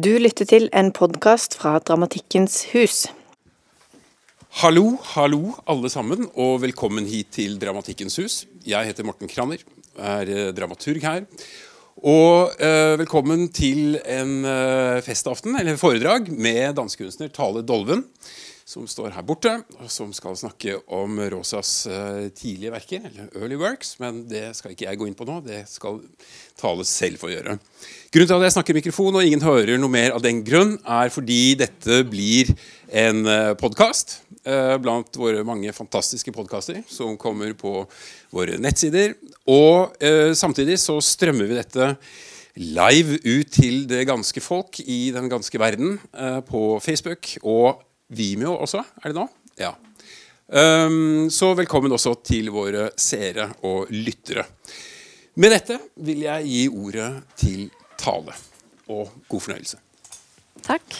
Du lytter til en podkast fra Dramatikkens hus. Hallo, hallo alle sammen, og velkommen hit til Dramatikkens hus. Jeg heter Morten Kranner, er eh, dramaturg her. Og eh, velkommen til en eh, festaften, eller foredrag, med dansekunstner Tale Dolven som står her borte, som skal snakke om Rosas uh, tidlige verker, eller early works. Men det skal ikke jeg gå inn på nå. Det skal Tale selv få gjøre. Grunnen til at jeg snakker i mikrofon og ingen hører noe mer av den grunn, er fordi dette blir en eh, podkast eh, blant våre mange fantastiske podkaster som kommer på våre nettsider. Og samtidig så strømmer vi dette live ut til det ganske folk i den ganske verden på Facebook og Vimeo også, er det nå? Ja. Um, så velkommen også til våre seere og lyttere. Med dette vil jeg gi ordet til Tale. Og god fornøyelse. Takk.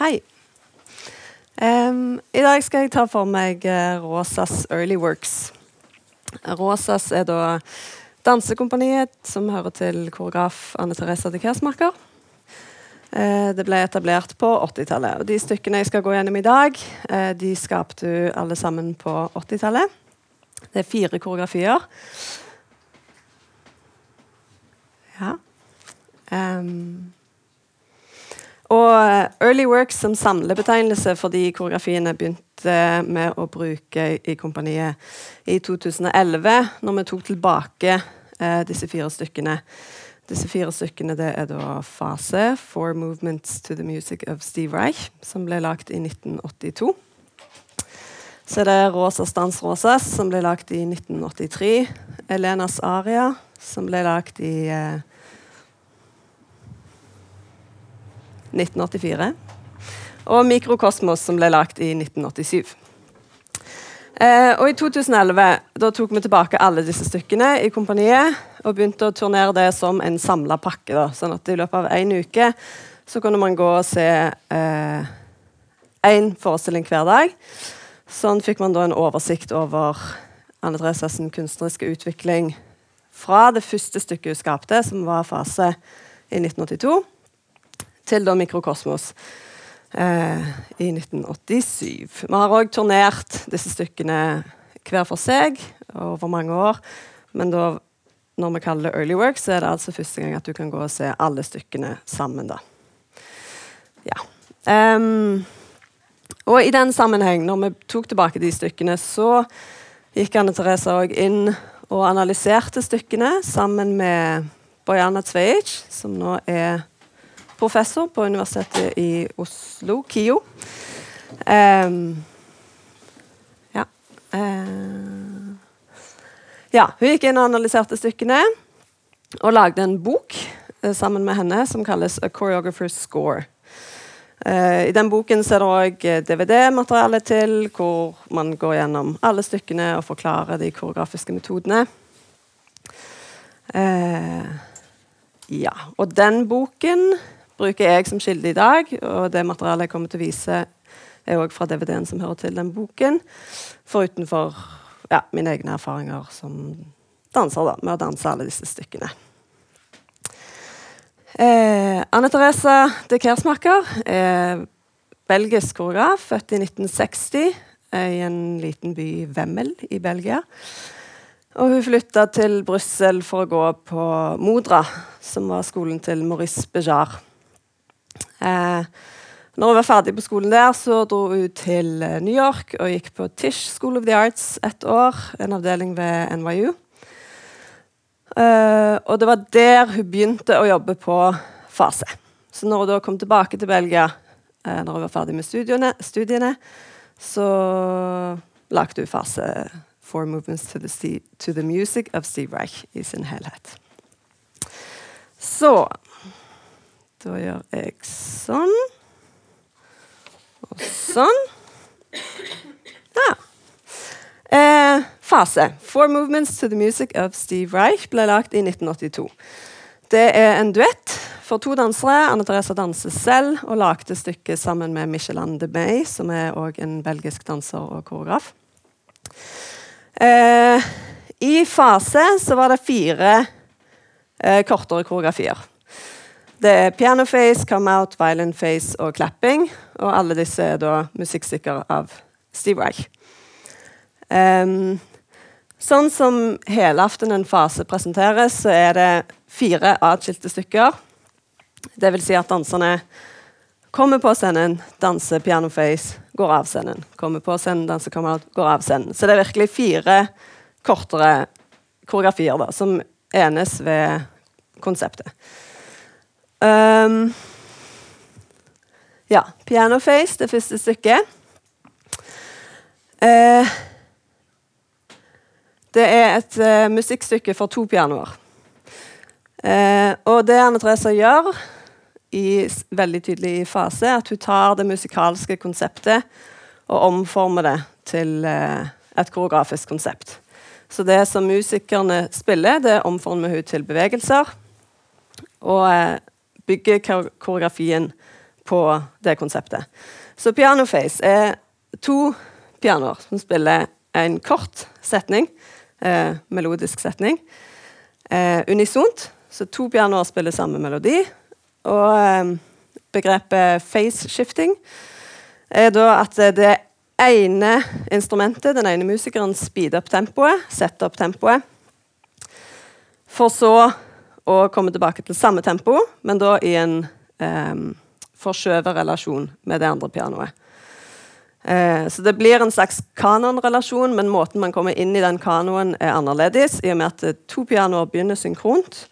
Hei. Um, I dag skal jeg ta for meg uh, Rosas Early Works. Rosas er da Dansekompaniet, som hører til koreograf Anne Therese de Kersmaker. Eh, det ble etablert på 80-tallet. og De stykkene jeg skal gå gjennom i dag, eh, de skapte du alle sammen på 80-tallet. Det er fire koreografier. Ja. Um. Og Early Works som samlebetegnelse for de koreografiene begynte med å bruke i kompaniet i 2011, når vi tok tilbake eh, disse fire stykkene. Disse fire stykkene det er da Fase, Four Movements to the Music of Steve Reich, som ble lagt i 1982. Så er det Stans Dans Rosas, som ble lagt i 1983. Elenas Aria, som ble lagt i eh, 1984. Og Mikrokosmos, som ble lagt i 1987. Eh, og I 2011 da tok vi tilbake alle disse stykkene i kompaniet og begynte å turnere det som en samla pakke. Da. Sånn at i løpet av én uke så kunne man gå og se én eh, forestilling hver dag. Sånn fikk man da en oversikt over Anne Thereses kunstneriske utvikling fra det første stykket hun skapte, som var fase i 1982, til da Mikrokosmos eh, i 1987. Vi har òg turnert disse stykkene hver for seg over mange år. Men da, når vi kaller det early work, så er det altså første gang at du kan gå og se alle stykkene sammen. da. Ja. Um, og i den sammenheng, når vi tok tilbake de stykkene, så gikk Anne Therese òg inn og analyserte stykkene sammen med Bojana Tveic, som nå er professor på Universitetet i Oslo, KIO. Um, ja. Uh, ja. Hun gikk inn og analyserte stykkene og lagde en bok uh, sammen med henne som kalles A Choreographer's Score. Uh, I den boken er det òg DVD-materiale til, hvor man går gjennom alle stykkene og forklarer de koreografiske metodene. ja, og den boken bruker jeg som kilde i dag. Og det materialet jeg kommer til å vise, er òg fra DVD-en som hører til den boken. Forutenfor ja, mine egne erfaringer som danser, da, med å danse alle disse stykkene. Eh, Anne Therese de Kersmaker er belgisk koreograf, født i 1960 eh, i en liten by, Wemmel i Belgia. Og hun flytta til Brussel for å gå på Modra, som var skolen til Maurice Bejar. Eh, når hun var ferdig på skolen der, så dro hun til eh, New York og gikk på Tisch School of the Arts et år, en avdeling ved NYU. Eh, og det var der hun begynte å jobbe på fase. Så når hun da kom tilbake til Belgia, eh, når hun var ferdig med studiene, studiene så lagde hun fase Four Movements to the, to the Music of Steve Reich i sin helhet. Så da gjør jeg sånn. Og sånn. Ja. Eh, fase. Four Movements to the Music of Steve Reich ble lagt i 1982. Det er en duett for to dansere. Anne Therese danser selv og lagde stykket sammen med Michelin de May, som er òg en belgisk danser og koreograf. Eh, I fase så var det fire eh, kortere koreografier. Det er piano face, come out, violin face og clapping. Og alle disse er da musikkstykker av Steve Reich. Um, sånn som helaften fase presenteres, så er det fire atskilte stykker. Det vil si at danserne kommer på scenen, danser piano face, går av scenen. Kommer på scenen, danser come out, går av scenen. Så det er virkelig fire kortere koreografier da, som enes ved konseptet. Um, ja, piano face, det første stykket. Uh, det er et uh, musikkstykke for to pianoer. Uh, og det Anne Therese gjør, i, veldig tydelig fase, at hun tar det musikalske konseptet og omformer det til et koreografisk konsept. Så det som musikerne spiller, det omformer hun til bevegelser. Og bygger koreografien på det konseptet. Så Pianoface er to pianoer som spiller en kort setning, eh, melodisk setning, unisont. Så to pianoer spiller samme melodi, og eh, begrepet face shifting er da at det ene instrumentet, den ene musikeren, speeder opp tempoet, setter opp tempoet, for så å komme tilbake til samme tempo, men da i en eh, forskjøvet relasjon med det andre pianoet. Eh, så det blir en slags kanonrelasjon, men måten man kommer inn i den kanoen, er annerledes, i og med at to pianoer begynner synkront.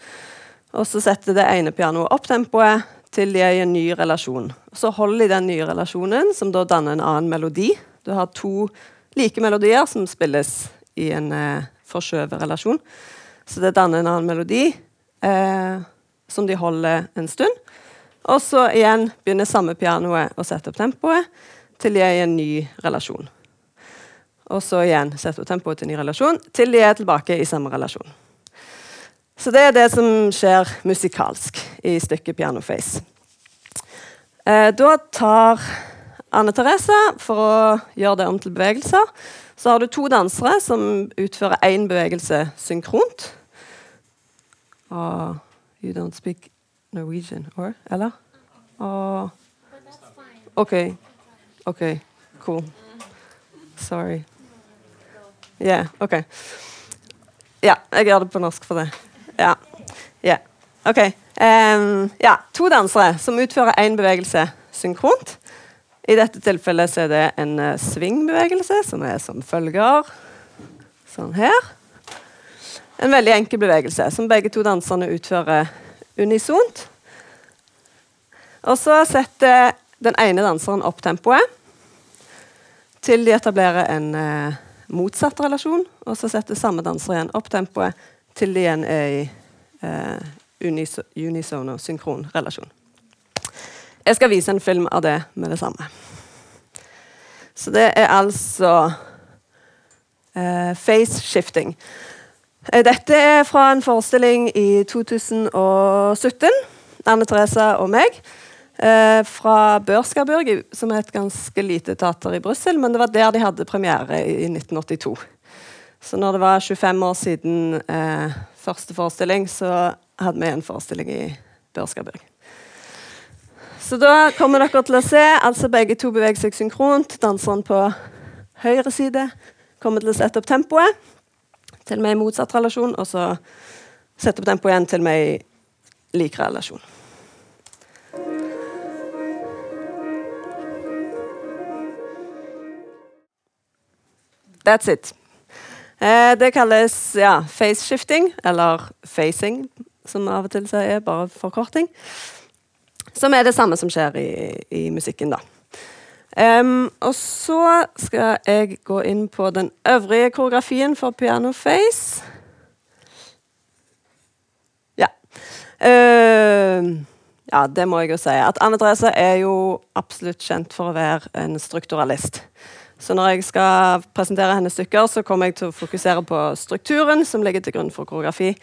Og så setter det ene pianoet opp tempoet til de er i en ny relasjon. Så holder de den nye relasjonen, som da danner en annen melodi. Du har to like melodier som spilles i en eh, forskjøvet relasjon. Så det danner en annen melodi eh, som de holder en stund. Og så igjen begynner samme pianoet å sette opp tempoet til de er i en ny relasjon. Og så igjen sette opp tempoet til en ny relasjon til de er tilbake i samme relasjon. Så det er det som skjer musikalsk i stykket 'Pianoface'. Eh, da tar Anne Therese, for å gjøre det om til bevegelser, så har du to dansere som utfører én bevegelse synkront. Og You don't speak Norwegian, or? Eller? Og OK. OK. Cool. Sorry. Yeah, OK. Ja, jeg gjør det på norsk for det. Ja. Yeah. OK. Um, ja, to dansere som utfører én bevegelse synkront. I dette tilfellet så er det en uh, svingbevegelse, som er som følger Sånn her. En veldig enkel bevegelse som begge to danserne utfører unisont. Og så setter den ene danseren opp tempoet til de etablerer en eh, motsatt relasjon. Og så setter samme danser igjen opp tempoet til de igjen er i eh, unisono, synkron relasjon. Jeg skal vise en film av det med det samme. Så det er altså eh, face shifting. Eh, dette er fra en forestilling i 2017. Anne Therese og meg. Eh, fra Børskaburg, som er et ganske lite teater i Brussel. Men det var der de hadde premiere i 1982. Så når det var 25 år siden eh, første forestilling, så hadde vi en forestilling i Børskaburg. Så da kommer dere til å se altså begge to beveger seg synkront. Danseren på høyre side kommer til å sette opp tempoet til meg i motsatt relasjon, og så sette opp tempoet igjen til meg i lik relasjon. That's it. Eh, det kalles ja, face-shifting, eller facing, som av og til er bare forkorting. Som er det samme som skjer i, i musikken, da. Um, og så skal jeg gå inn på den øvrige koreografien for piano face. Ja. Uh, ja, det må jeg jo si. At Anne Therese er jo absolutt kjent for å være en strukturalist. Så når jeg skal presentere hennes stykker, så kommer jeg til å fokusere på strukturen som ligger til grunn for koreografi.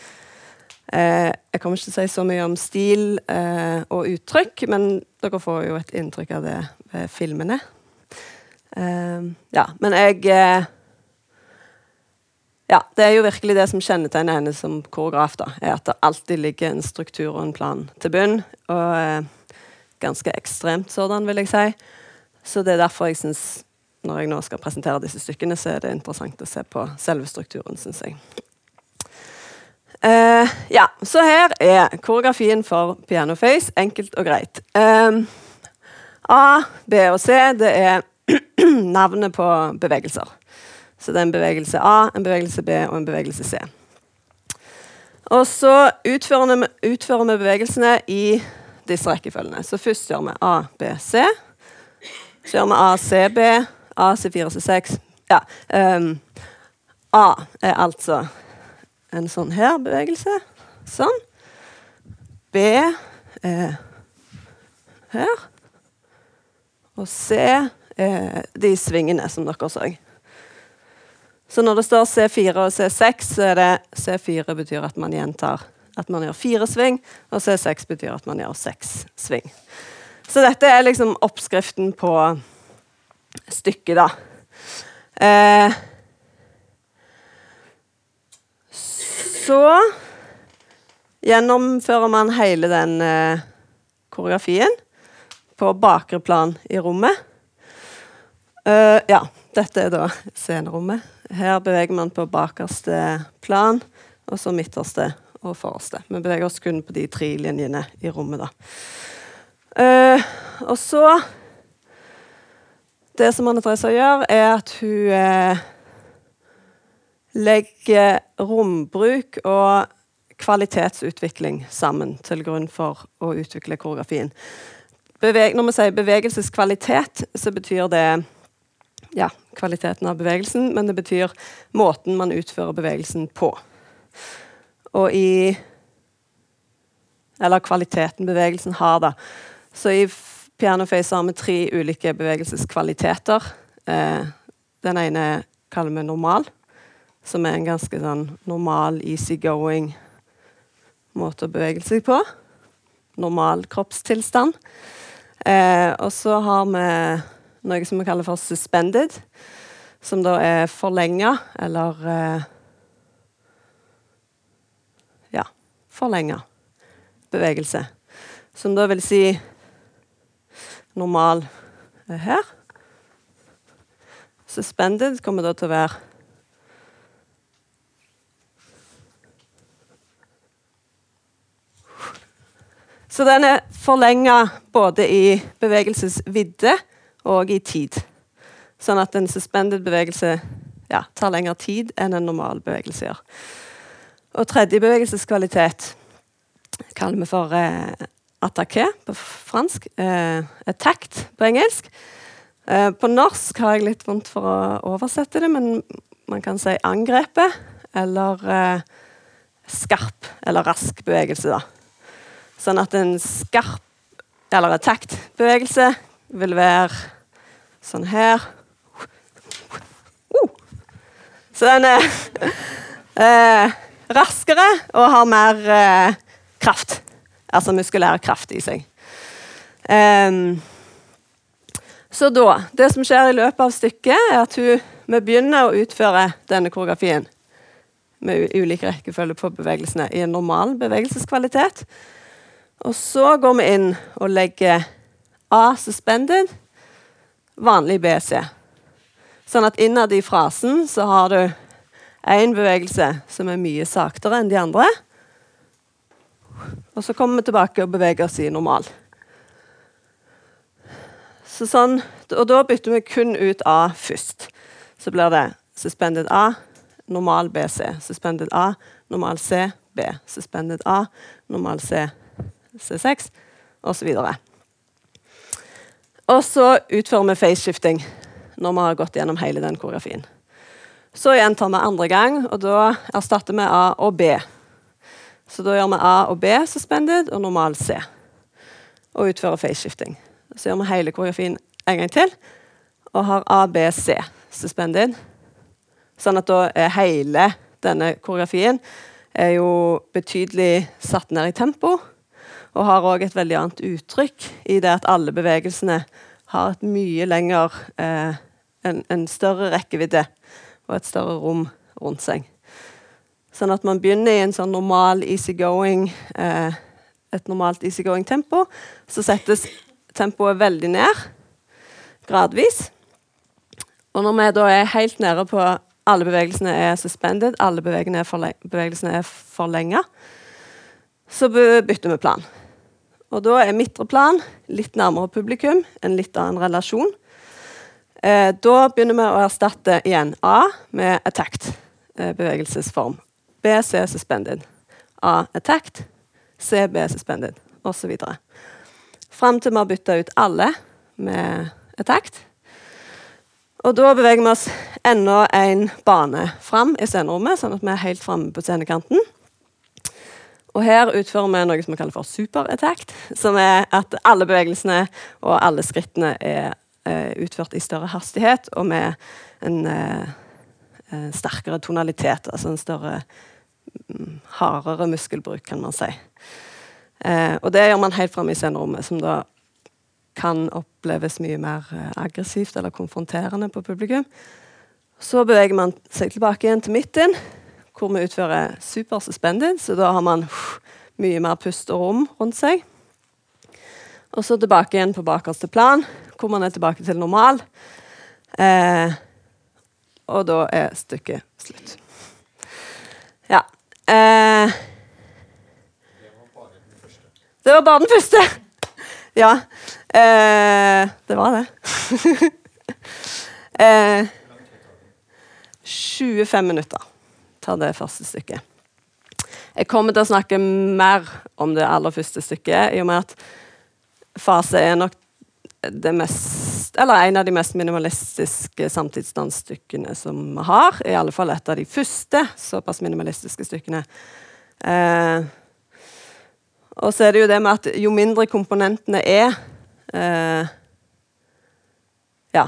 Eh, jeg kommer ikke til å si så mye om stil eh, og uttrykk, men dere får jo et inntrykk av det filmene. Eh, ja, men jeg eh, ja, det er jo virkelig det som kjennetegner henne som koreograf. da, er At det alltid ligger en struktur og en plan til bunn. Og eh, ganske ekstremt sådan, vil jeg si. Så det er derfor jeg syns, når jeg nå skal presentere disse stykkene, så er det interessant å se på selve strukturen, syns jeg. Eh, ja, så her er koreografien for Pianoface. Enkelt og greit. Eh, A, B og C det er navnet på bevegelser. Så det er en bevegelse A, en bevegelse B og en bevegelse C. Og så utfører vi, bevegelsene i disse rekkefølgene. Så først gjør vi A, B, C. Så gjør vi A, C, B, A, C4, C6. Ja. Um, A er altså en sånn her bevegelse. Sånn. B er her. Og se eh, de svingene som dere så. Så når det står C4 og C6, så er det C4 betyr at man gjentar at man gjør fire sving, og C6 betyr at man gjør seks sving. Så dette er liksom oppskriften på stykket, da. Eh, så gjennomfører man hele den eh, koreografien på bakre plan i rommet. Uh, ja, dette er da scenerommet. Her beveger man på bakerste plan, og så midterste og forreste. Vi beveger oss kun på de tre linjene i rommet, da. Uh, og så Det som Anne Therese gjør, er at hun uh, legger rombruk og kvalitetsutvikling sammen til grunn for å utvikle koreografien. Beveg, når vi sier bevegelseskvalitet, så betyr det ja, kvaliteten av bevegelsen, men det betyr måten man utfører bevegelsen på. Og i Eller kvaliteten bevegelsen har, da. Så i Pianoface har vi tre ulike bevegelseskvaliteter. Eh, den ene kaller vi normal, som er en ganske sånn normal, easy-going måte å bevege seg på. Normal kroppstilstand. Eh, og så har vi noe som vi kaller for suspended, som da er forlenga, eller eh, Ja, forlenga bevegelse. Som da vil si normal er her. Suspended kommer da til å være Så den er forlenga både i bevegelsesvidde og i tid. Sånn at en suspended bevegelse ja, tar lengre tid enn en normal bevegelse gjør. Og tredje bevegelseskvalitet kaller vi for eh, attaqué på fransk. Eh, attacked på engelsk. Eh, på norsk har jeg litt vondt for å oversette det, men man kan si angrepet eller eh, skarp eller rask bevegelse. da. Sånn at en skarp eller attacked bevegelse vil være sånn her. Uh. Så den er eh, raskere og har mer eh, kraft. Altså muskulær kraft i seg. Um, så da Det som skjer i løpet av stykket, er at hun, vi begynner å utføre denne koreografien med ulik rekkefølge på bevegelsene i en normal bevegelseskvalitet. Og så går vi inn og legger A suspended, vanlig BC. Sånn at innad i frasen så har du én bevegelse som er mye saktere enn de andre. Og så kommer vi tilbake og beveger oss i normal. Så sånn, og da bytter vi kun ut A først. Så blir det suspended A, normal BC. Suspended A, normal C, B. Suspended A, normal C, C6 osv. Og, så utfører vi faceshifting når vi har gått gjennom hele den koreografien. Så gjentar vi andre gang, og da erstatter vi A og B. Så da gjør vi A og B suspended og normal C. Og utfører faceshifting. Så gjør vi hele koreografien en gang til og har A, B, C suspended. Sånn at da er hele denne koreografien er jo betydelig satt ned i tempo. Og har òg et veldig annet uttrykk i det at alle bevegelsene har et mye lenger eh, en, en, større rekkevidde og et større rom rundt seg. Sånn at man begynner i en sånn normal easygoing eh, et normalt easygoing tempo. Så settes tempoet veldig ned, gradvis. Og når vi da er helt nede på alle bevegelsene er suspended, alle bevegelsene er, forle bevegelsene forlenga, så bytter vi plan. Og da er midtre plan litt nærmere publikum, en litt annen relasjon. Eh, da begynner vi å erstatte igjen A med attacked eh, bevegelsesform. B, C suspended. A attacked, C, B suspended, osv. Fram til vi har bytta ut alle med attacked. Og da beveger vi oss enda en bane fram i scenerommet, sånn at vi er helt framme på scenekanten. Og her utfører vi noe som vi kaller for superattack, som er at alle bevegelsene og alle skrittene er eh, utført i større hastighet og med en uh, uh, sterkere tonalitet, altså en større um, hardere muskelbruk, kan man si. og det gjør man helt framme i scenerommet, som da kan oppleves mye mer eh, aggressivt eller konfronterende på publikum. Så beveger man seg tilbake igjen til midten, hvor vi utfører super. Så da har man mye mer pust og rom rundt seg. Og så tilbake igjen på bakerste plan, hvor man er tilbake til normal. Eh, og da er stykket slutt. Ja. Eh, det var bare den første. ja. Eh, det var det. eh, 25 minutter tar det første stykket. Jeg kommer til å snakke mer om det aller første stykket, i og med at fase er nok det mest Eller en av de mest minimalistiske samtidsdansstykkene som vi har. I alle fall et av de første såpass minimalistiske stykkene. Eh, og så er det jo det med at jo mindre komponentene er, eh, ja,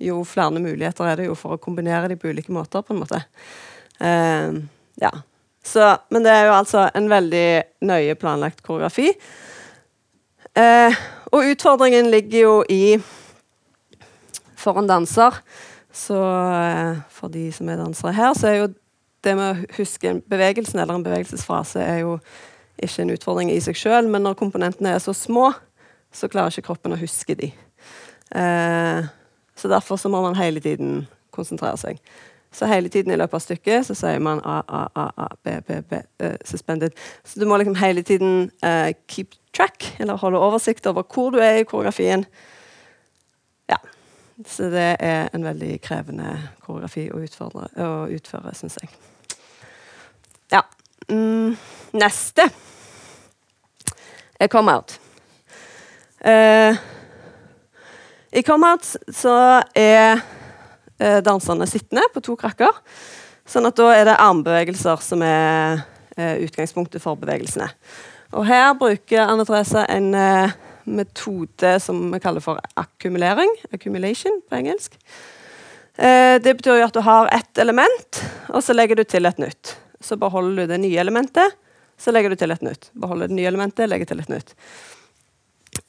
jo flere muligheter er det jo for å kombinere de på ulike måter, på en måte. Eh, ja. Så, men det er jo altså en veldig nøye planlagt koreografi. Uh, og utfordringen ligger jo i For en danser, så uh, for de som er dansere her, så er jo det med å huske bevegelsen eller en bevegelsesfrase er jo ikke en utfordring i seg sjøl, men når komponentene er så små, så klarer ikke kroppen å huske de. Eh, så derfor så må man hele tiden konsentrere seg. Så hele tiden i løpet av stykket så sier man A, A, A, A, B, B, B, uh, suspended. Så du må liksom hele tiden uh, keep track, eller holde oversikt over hvor du er i koreografien. Ja. Så det er en veldig krevende koreografi å, utfordre, å utføre, syns jeg. Ja. Mm, neste er come out. Uh, I out så er uh, danserne sittende på to krakker. Sånn at da er det armbevegelser som er eh, utgangspunktet for bevegelsene. Og her bruker Anne Therese en metode som vi kaller for akkumulering. Accumulation på engelsk. det betyr jo at du har ett element, og så legger du til et nytt. Så beholder du det nye elementet, så legger du til et nytt. Beholder det nye elementet, legger til et nytt.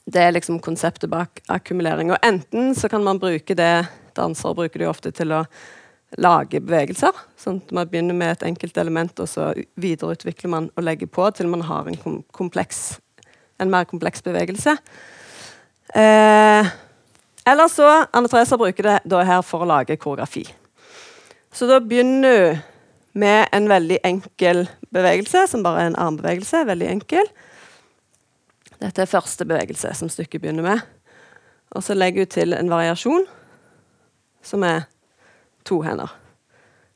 Det er liksom konseptet bak akkumulering. Og enten så kan man bruke det Dansere bruker det ofte til å lage bevegelser. sånn at Man begynner med et enkelt element, og så videreutvikler man og legger på til man har en, kompleks, en mer kompleks bevegelse. Eh, eller så Anne Therese bruker det da her for å lage koreografi. Så da begynner du med en veldig enkel bevegelse, som bare er en armbevegelse. Veldig enkel. Dette er første bevegelse som stykket begynner med. Og så legger hun til en variasjon som er to hender.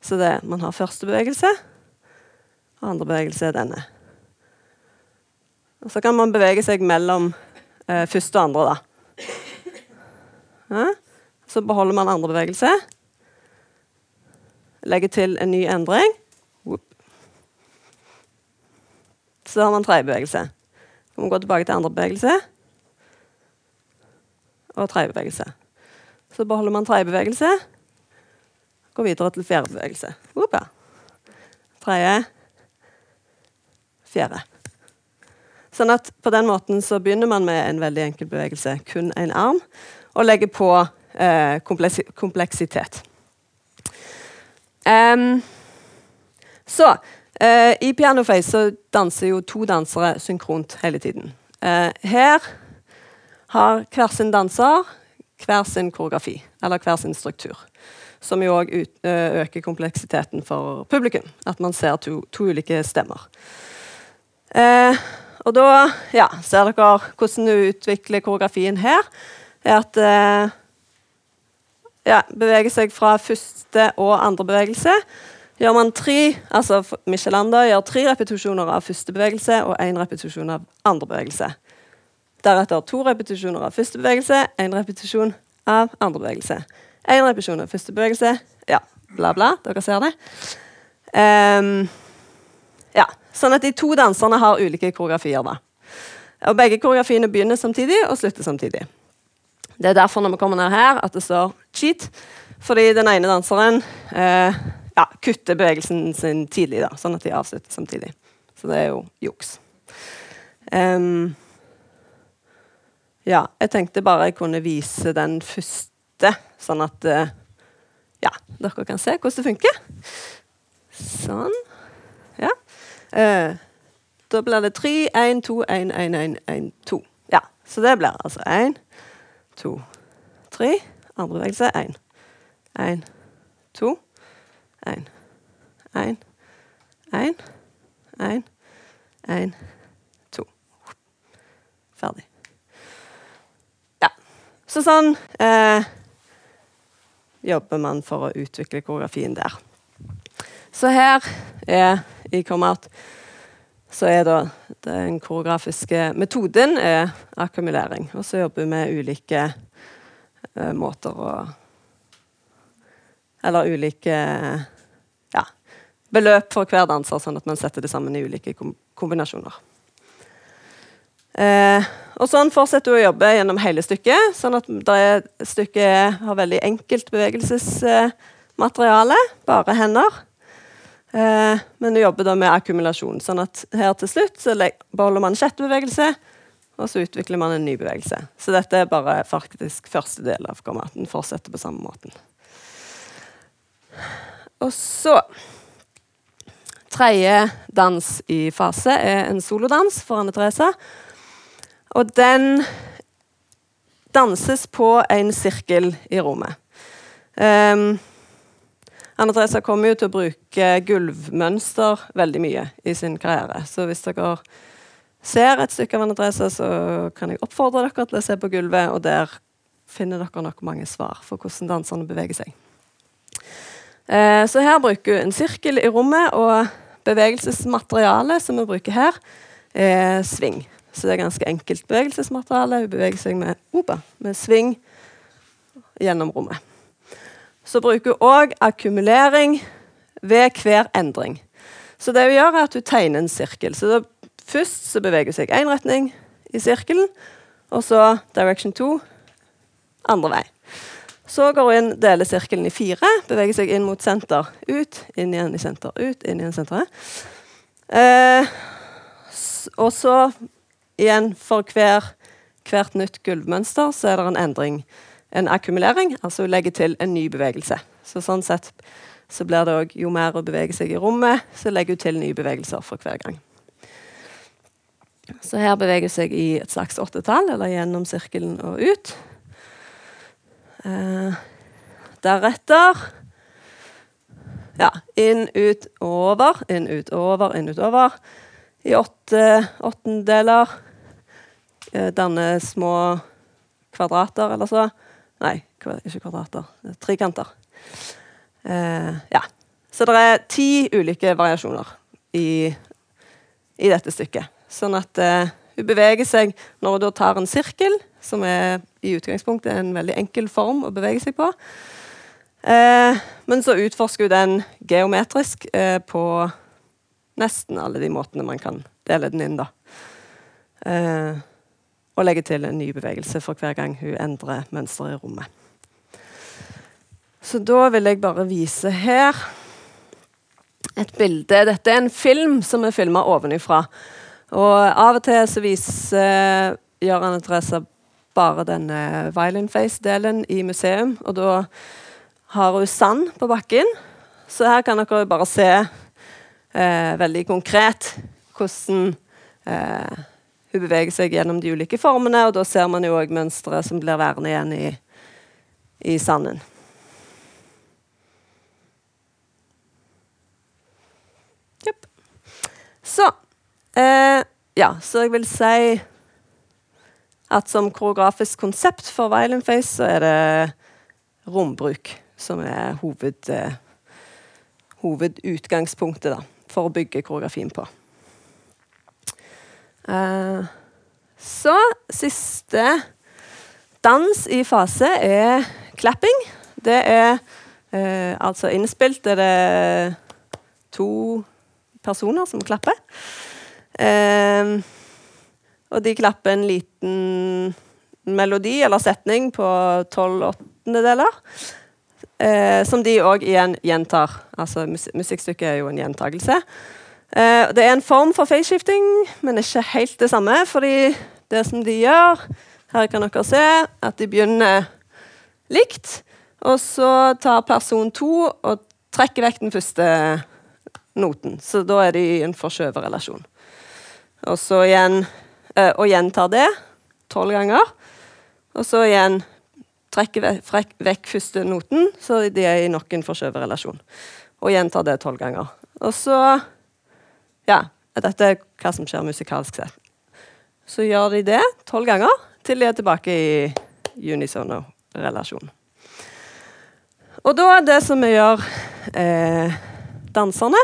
Så det, man har første bevegelse, og andre bevegelse er denne. Og så kan man bevege seg mellom eh, første og andre, da. Ja? Så beholder man andre bevegelse. Legger til en ny endring. Så har man tredje bevegelse. Så må vi gå tilbake til andre bevegelse. Og tredje bevegelse. Så beholder man tredje bevegelse. Går videre til fjerde bevegelse. Opa. Tredje. Fjerde. Sånn at på den måten så begynner man med en veldig enkel bevegelse, kun én arm, og legger på eh, kompleksitet. Um, så Eh, I pianoface så danser jo to dansere synkront hele tiden. Eh, her har hver sin danser hver sin koreografi, eller hver sin struktur. Som jo òg øker kompleksiteten for publikum. At man ser to, to ulike stemmer. Eh, og da ja, ser dere hvordan du utvikler koreografien her. er at eh, ja, beveger seg fra første og andre bevegelse. Gjør man tre, altså Michelanda gjør tre repetisjoner av første bevegelse og én repetisjon av andre bevegelse. Deretter to repetisjoner av første bevegelse, én repetisjon av andre bevegelse. Én repetisjon av første bevegelse. Ja, bla, bla. Dere ser det. Um, ja, Sånn at de to danserne har ulike koreografier. da. Og Begge koreografiene begynner samtidig og slutter samtidig. Det er derfor når vi kommer ned her, at det står 'cheat'. Fordi den ene danseren eh, ja, kutter bevegelsen sin tidlig, da, sånn at de avslutter samtidig. Så det er jo juks. Um, ja, jeg tenkte bare jeg kunne vise den første, sånn at uh, ja, dere kan se hvordan det funker. Sånn. Ja. Uh, da blir det 3, 1, 2, 1, 1, 1, 1, 2. Ja, så det blir altså 1, to, tre. Andre bevegelse. Én. Én, to, én. Én, én, én, én, to. Ferdig. Ja. Så sånn eh, jobber man for å utvikle koreografien der. Så her er i Comout så er da den koreografiske metoden er akkumulering. Og så jobber vi med ulike eh, måter å Eller ulike beløp for hver danser, sånn at man setter det sammen i ulike kombinasjoner. Eh, og sånn fortsetter du å jobbe gjennom hele stykket, sånn at stykket har veldig enkelt bevegelsesmateriale. Bare hender. Eh, men du jobber da med akkumulasjon. sånn at her til slutt så beholder man sjette bevegelse, og så utvikler man en ny bevegelse. Så dette er bare faktisk første del av formaten. Fortsetter på samme måten. Og så Tredje dans i fase er en solodans for Anne Therese. Og den danses på en sirkel i rommet. Um, Anne Therese kommer jo til å bruke gulvmønster veldig mye i sin karriere. Så hvis dere ser et stykke av Anne Therese, så kan jeg oppfordre dere til å se på gulvet, og der finner dere nok mange svar for hvordan danserne beveger seg. Eh, så her bruker hun en sirkel i rommet, og bevegelsesmaterialet som vi bruker her, er sving. Så det er ganske enkelt bevegelsesmateriale. Hun beveger seg med, opa, med sving gjennom rommet. Så bruker hun òg akkumulering ved hver endring. Så det hun gjør, er at hun tegner en sirkel. Så da, Først så beveger hun seg én retning i sirkelen, og så direction 2 andre vei. Så går hun inn, deler sirkelen i fire, beveger seg inn mot senter, ut, inn igjen i senter, ut, inn igjen i senteret. Eh, og så igjen, for hver, hvert nytt gulvmønster, så er det en endring en akkumulering, altså legge til en ny bevegelse. Så sånn sett så blir det òg jo mer å bevege seg i rommet, så legger hun til nye bevegelser for hver gang. Så her beveger seg i et slags åttetall, eller gjennom sirkelen og ut. Eh, deretter ja, inn, ut, over. Inn, ut, over, inn, ut, over. I åtte åttendeler. Eh, danne små kvadrater eller så. Nei, ikke kvadrater. Trikanter. Eh, ja. Så det er ti ulike variasjoner i, i dette stykket. Sånn at eh, hun beveger seg når hun tar en sirkel, som er i utgangspunktet en veldig enkel form å bevege seg på. Eh, men så utforsker hun den geometrisk eh, på nesten alle de måtene man kan dele den inn, da. Eh, og legge til en ny bevegelse for hver gang hun endrer mønsteret i rommet. Så da vil jeg bare vise her et bilde. Dette er en film som er filma ovenifra. Og av og til så viser uh, Gøran Therese bare denne violin face-delen i museum. Og da har hun sand på bakken. Så her kan dere bare se eh, veldig konkret hvordan eh, hun beveger seg gjennom de ulike formene, og da ser man jo òg mønstre som blir værende igjen i, i sanden. Jepp. Så eh, Ja, så jeg vil si at som koreografisk konsept for Violent Face så er det rombruk som er hoved, eh, hovedutgangspunktet da, for å bygge koreografien på. Eh, så siste dans i fase er clapping. Det er eh, altså innspilt er det to personer som klapper. Eh, og de klapper en liten melodi eller setning på tolv åttendedeler. Eh, som de òg igjen gjentar. Altså mus musikkstykket er jo en gjentagelse. Eh, det er en form for faceshifting, men ikke helt det samme. Fordi det som de gjør Her kan dere se at de begynner likt. Og så tar person to og trekker vekk den første noten. Så da er de i en forskjøvet relasjon. Og så igjen Og gjentar det tolv ganger. Og så igjen trekker vekk, første noten, så de er i nok en forskjøvet relasjon. Og gjentar det tolv ganger. Og så Ja, dette er hva som skjer musikalsk sett. Så gjør de det tolv ganger til de er tilbake i unisono-relasjon. Og da er det som vi gjør eh, danserne,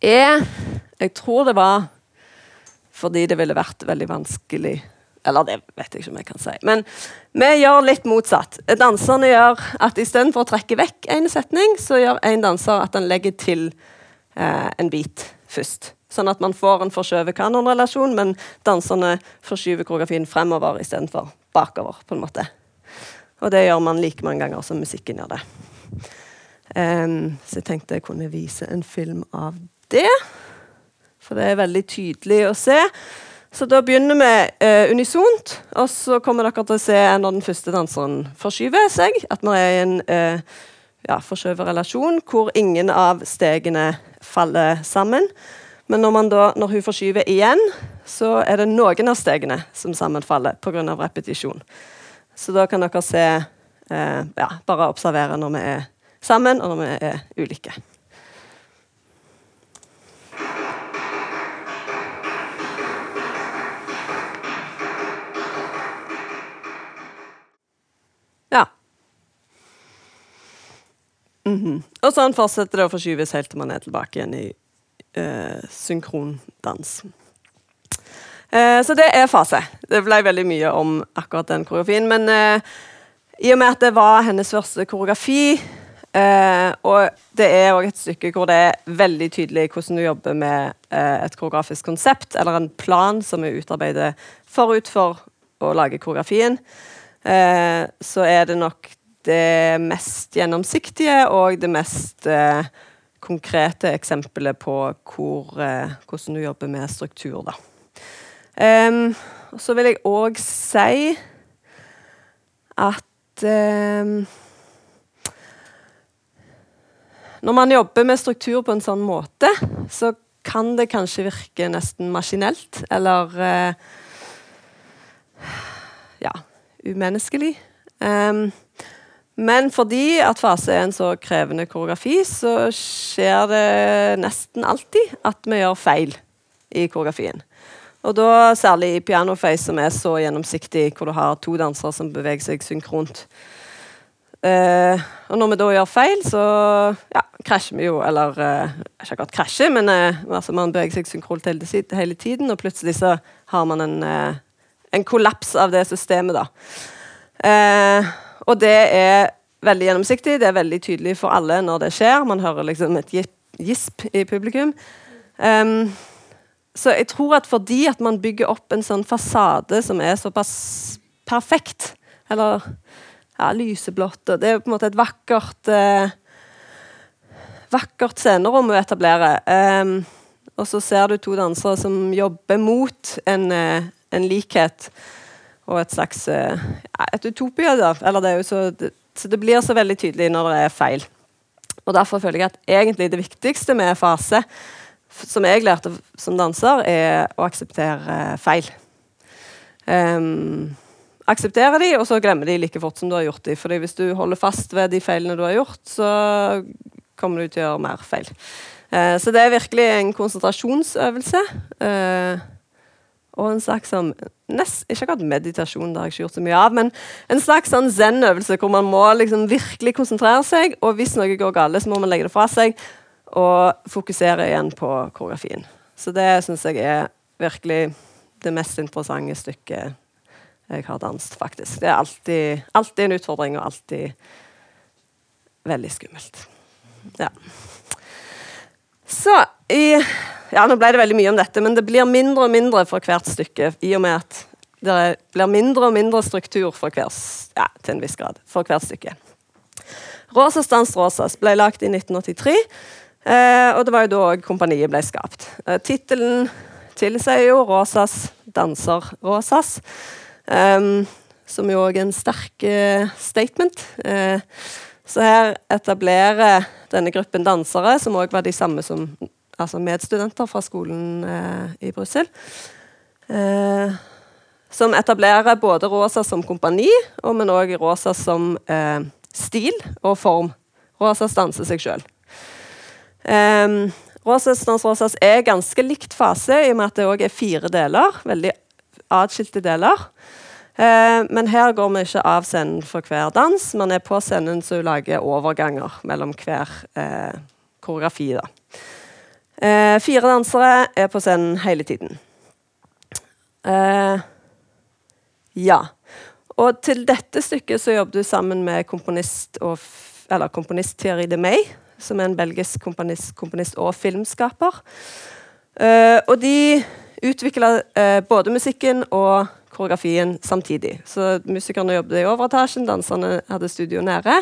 er Jeg tror det var fordi det ville vært veldig vanskelig Eller det vet jeg ikke om jeg kan si. Men vi gjør litt motsatt. Danserne gjør at istedenfor å trekke vekk en setning, så gjør en danser at han legger til eh, en bit først. Sånn at man får en forskjøvet kanonrelasjon, men danserne forskyver koreografien fremover istedenfor bakover. på en måte. Og det gjør man like mange ganger som musikken gjør det. Um, så jeg tenkte jeg kunne vise en film av det. For det er veldig tydelig å se. Så da begynner vi eh, unisont, og så kommer dere til å se når den første danseren forskyver seg. At vi er i en eh, ja, forskjøvet relasjon hvor ingen av stegene faller sammen. Men når, da, når, hun forskyver igjen, så er det noen av stegene som sammenfaller pga. repetisjon. Så da kan dere se eh, ja, Bare observere når vi er sammen, og når vi er ulike. Mm -hmm. Og sånn fortsetter det å forskyves helt til man er tilbake igjen i eh, synkrondans. Eh, så det er fase. Det ble veldig mye om akkurat den koreografien. Men eh, i og med at det var hennes første koreografi, eh, og det er òg et stykke hvor det er veldig tydelig hvordan du jobber med eh, et koreografisk konsept, eller en plan som er utarbeidet forut for å lage koreografien, eh, så er det nok det mest gjennomsiktige og det mest eh, konkrete eksempelet på hvor, eh, hvordan du jobber med struktur. Da. Um, så vil jeg òg si at um, Når man jobber med struktur på en sånn måte, så kan det kanskje virke nesten maskinelt, eller uh, ja, umenneskelig. Um, men fordi at fase er en så krevende koreografi, så skjer det nesten alltid at vi gjør feil i koreografien. Og da særlig i pianoface, som er så gjennomsiktig, hvor du har to dansere som beveger seg synkront. Uh, og når vi da gjør feil, så ja, krasjer vi jo, eller uh, Ikke akkurat krasjer, men uh, altså man beveger seg synkront hele, hele, tiden, og plutselig så har man en, en kollaps av det systemet, da. Og det er veldig gjennomsiktig, det er veldig tydelig for alle når det skjer. Man hører liksom et gisp i publikum. Um, så jeg tror at fordi at man bygger opp en sånn fasade som er såpass perfekt, eller ja, lyseblått Det er på en måte et vakkert eh, Vakkert scenerom å etablere. Um, og så ser du to dansere som jobber mot en, uh, en likhet og et slags eh, et utopia. Da. Eller det er jo så, det, så det blir så veldig tydelig når det er feil. Og Derfor føler jeg at egentlig det viktigste med fase, som jeg lærte som danser, er å akseptere feil. Um, akseptere de, og så glemme de like fort som du har gjort de. Fordi hvis du holder fast ved de feilene du har gjort, så kommer du til å gjøre mer feil. Uh, så det er virkelig en konsentrasjonsøvelse. Uh, og en slags sånn nest, Ikke akkurat meditasjon, det har jeg ikke gjort så mye av, men en slags sånn zen-øvelse hvor man må liksom virkelig konsentrere seg, og hvis noe går galt, så må man legge det fra seg og fokusere igjen på koreografien. Så det syns jeg er virkelig det mest interessante stykket jeg har danset, faktisk. Det er alltid, alltid en utfordring, og alltid veldig skummelt. Ja. Så i Ja, nå ble det veldig mye om dette, men det blir mindre og mindre for hvert stykke, i og med at det blir mindre og mindre struktur for hver, ja, til en viss grad, for hvert stykke. Rosas dans Rosas ble lagt i 1983, eh, og det var jo da kompaniet ble skapt. Eh, Tittelen tilsier jo Rosas danser Rosas. Um, som jo òg er en sterk uh, statement. Så her etablerer denne gruppen dansere, som òg var de samme som altså medstudenter fra skolen eh, i Brussel, som etablerer både Rosa som kompani, og, men òg Rosa som stil og form. Rosas danser seg sjøl. Um, Rosas dans Rosas er ganske likt fase, i og med at det òg er fire deler. Veldig atskilte deler. Eh, men her går vi ikke av scenen for hver dans, men er på scenen så hun lager overganger mellom hver eh, koreografi. da. Eh, fire dansere er på scenen hele tiden. Eh, ja. Og til dette stykket så jobber du sammen med komponist, og, eller komponist Thierry de May, som er en belgisk komponist, komponist og filmskaper. Uh, og de utvikla uh, både musikken og koreografien samtidig. Så musikerne jobbet i overetasjen, danserne hadde studio nære.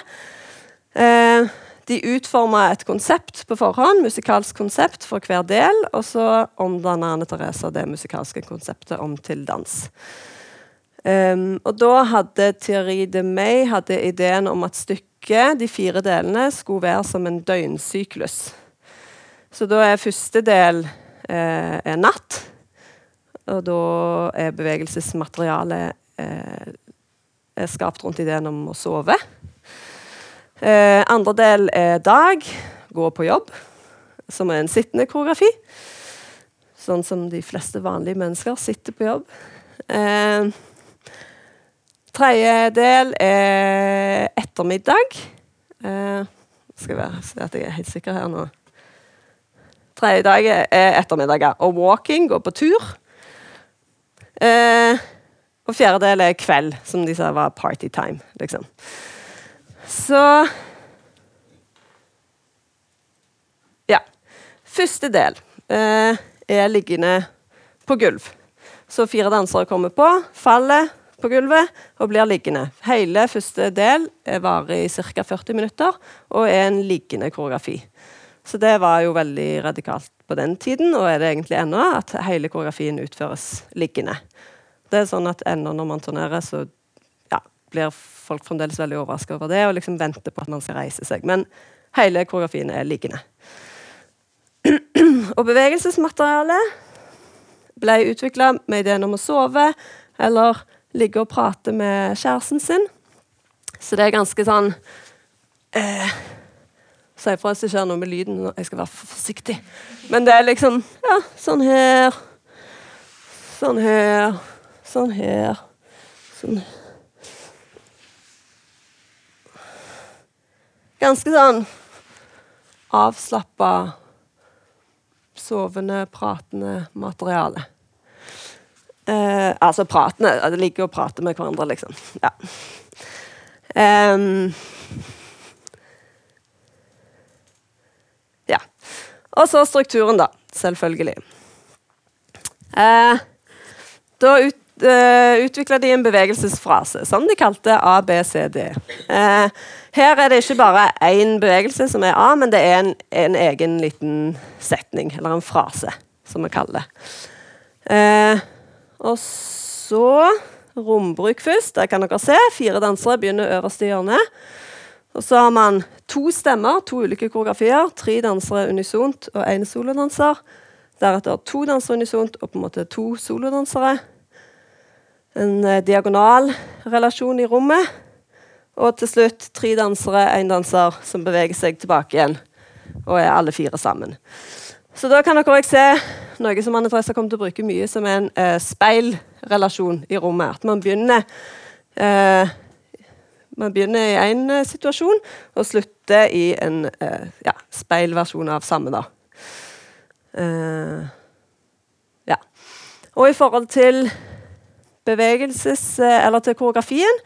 Eh, de utforma et konsept på forhånd, musikalsk konsept for hver del, og så omdanna Anne Teresa det musikalske konseptet om til dans. Um, og da hadde Thierry de May hadde ideen om at stykket, de fire delene, skulle være som en døgnsyklus. Så da er første del eh, er natt. Og da er bevegelsesmaterialet eh, er skapt rundt ideen om å sove. Eh, andre del er dag, gå på jobb, som er en sittende koreografi. Sånn som de fleste vanlige mennesker sitter på jobb. Eh, tredje del er ettermiddag. Eh, skal jeg se at jeg er helt sikker her nå. Tredje dag er ettermiddag. Og walking, gå på tur. Eh, og fjerde del er kveld, som de sa var party time, liksom. Så Ja. Første del eh, er liggende på gulv. Så fire dansere kommer på, faller på gulvet og blir liggende. Hele første del varer i ca. 40 minutter og er en liggende koreografi. Så det var jo veldig radikalt på den tiden, og er det egentlig ennå, at hele koreografien utføres liggende. Det er sånn at ennå når man turnerer, så ja, blir folk fremdeles veldig overraska over det og liksom venter på at man skal reise seg. Men hele koreografien er liggende. og bevegelsesmaterialet ble utvikla med ideen om å sove eller ligge og prate med kjæresten sin. Så det er ganske sånn eh, Si ifra hvis det skjer noe med lyden. Jeg skal være forsiktig. Men det er liksom Ja, sånn her. Sånn her. Sånn her. Sånn Ganske sånn avslappa, sovende, pratende materiale. Eh, altså pratende. Det liker å prate med hverandre, liksom. Ja. Um, Og så strukturen, da. Selvfølgelig. Eh, da ut, eh, utvikla de en bevegelsesfrase som de kalte ABCD. Eh, her er det ikke bare én bevegelse som er A, men det er en, en egen liten setning, eller en frase, som vi kaller det. Eh, og så rombruk først. Der kan dere se. Fire dansere begynner øverst i hjørnet. Og så har man to stemmer, to ulike koreografier. Tre dansere unisont og én solodanser. Deretter to dansere unisont og på en måte to solodansere. En eh, diagonal relasjon i rommet. Og til slutt tre dansere, én danser, som beveger seg tilbake igjen. Og er alle fire sammen. Så da kan dere se noe som Anne Therese kommer til å bruke mye, som er en eh, speilrelasjon i rommet. At man begynner eh, man begynner i én eh, situasjon og slutter i en eh, ja, speilversjon av samme. da. Uh, ja. Og i forhold til bevegelses... Eller til koreografien,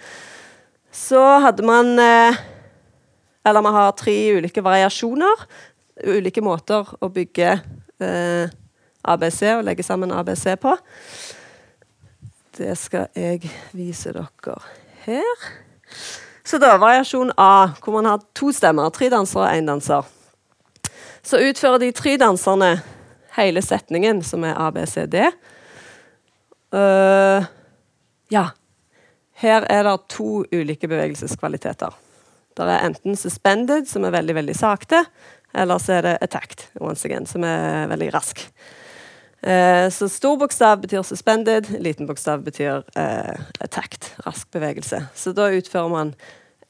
så hadde man Eller vi har tre ulike variasjoner. Ulike måter å bygge eh, ABC og legge sammen ABC på. Det skal jeg vise dere her. Så da variasjon A, hvor man har to stemmer, tre dansere og én danser. Så utfører de tre danserne hele setningen, som er A, B, C, D. Uh, ja. Her er det to ulike bevegelseskvaliteter. Det er enten suspended, som er veldig veldig sakte, eller så er det attacked, once again, som er veldig rask. Uh, så stor bokstav betyr suspended, liten bokstav betyr uh, attacked, rask bevegelse. Så da utfører man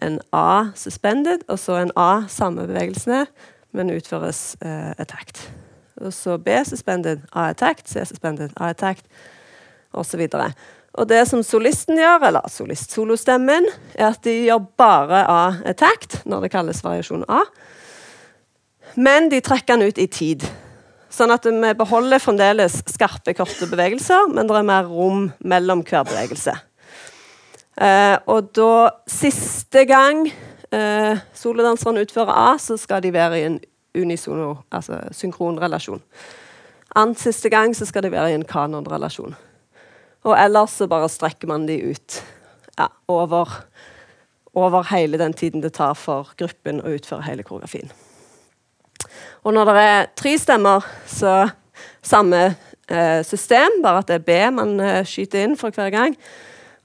en A suspended, og så en A samme bevegelsene, men utføres uh, attacked. Og så B suspended, A attacked, C suspended, A attacked, osv. Og, og det som solisten gjør, eller solist-solostemmen, er at de gjør bare A attacked når det kalles variasjon A. Men de trekker den ut i tid. Sånn at vi beholder fremdeles skarpe, korte bevegelser, men det er mer rom mellom hver bevegelse. Eh, og da Siste gang eh, solodanserne utfører A, så skal de være i en unisono, altså synkronrelasjon. Annet siste gang så skal de være i en kanonrelasjon. Og ellers så bare strekker man de ut ja, over, over hele den tiden det tar for gruppen å utføre hele koreografien. Og når det er tre stemmer, så samme eh, system, bare at det er B man eh, skyter inn for hver gang.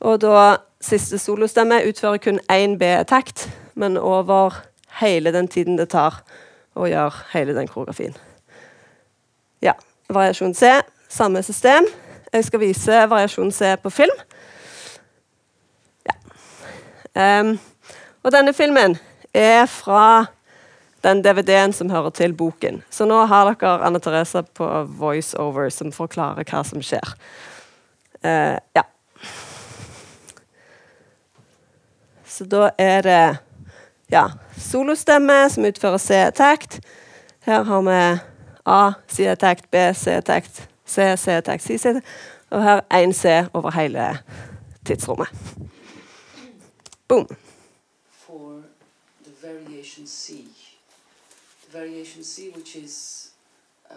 Og da siste solostemme utfører kun én B-takt, men over hele den tiden det tar å gjøre hele den koreografien. Ja. Variasjon C, samme system. Jeg skal vise variasjon C på film. Ja. Um, og denne filmen er fra den DVD-en som hører til boken. Så nå har dere Anne Therese på voiceover, som forklarer hva som skjer. Uh, ja. Så da er det ja, solostemme som utfører C-takt. Her har vi A, C-takt, B, C-takt, C, C-takt, C, C. Og her én C over hele tidsrommet. Boom. For the variation C. Variation C which is uh,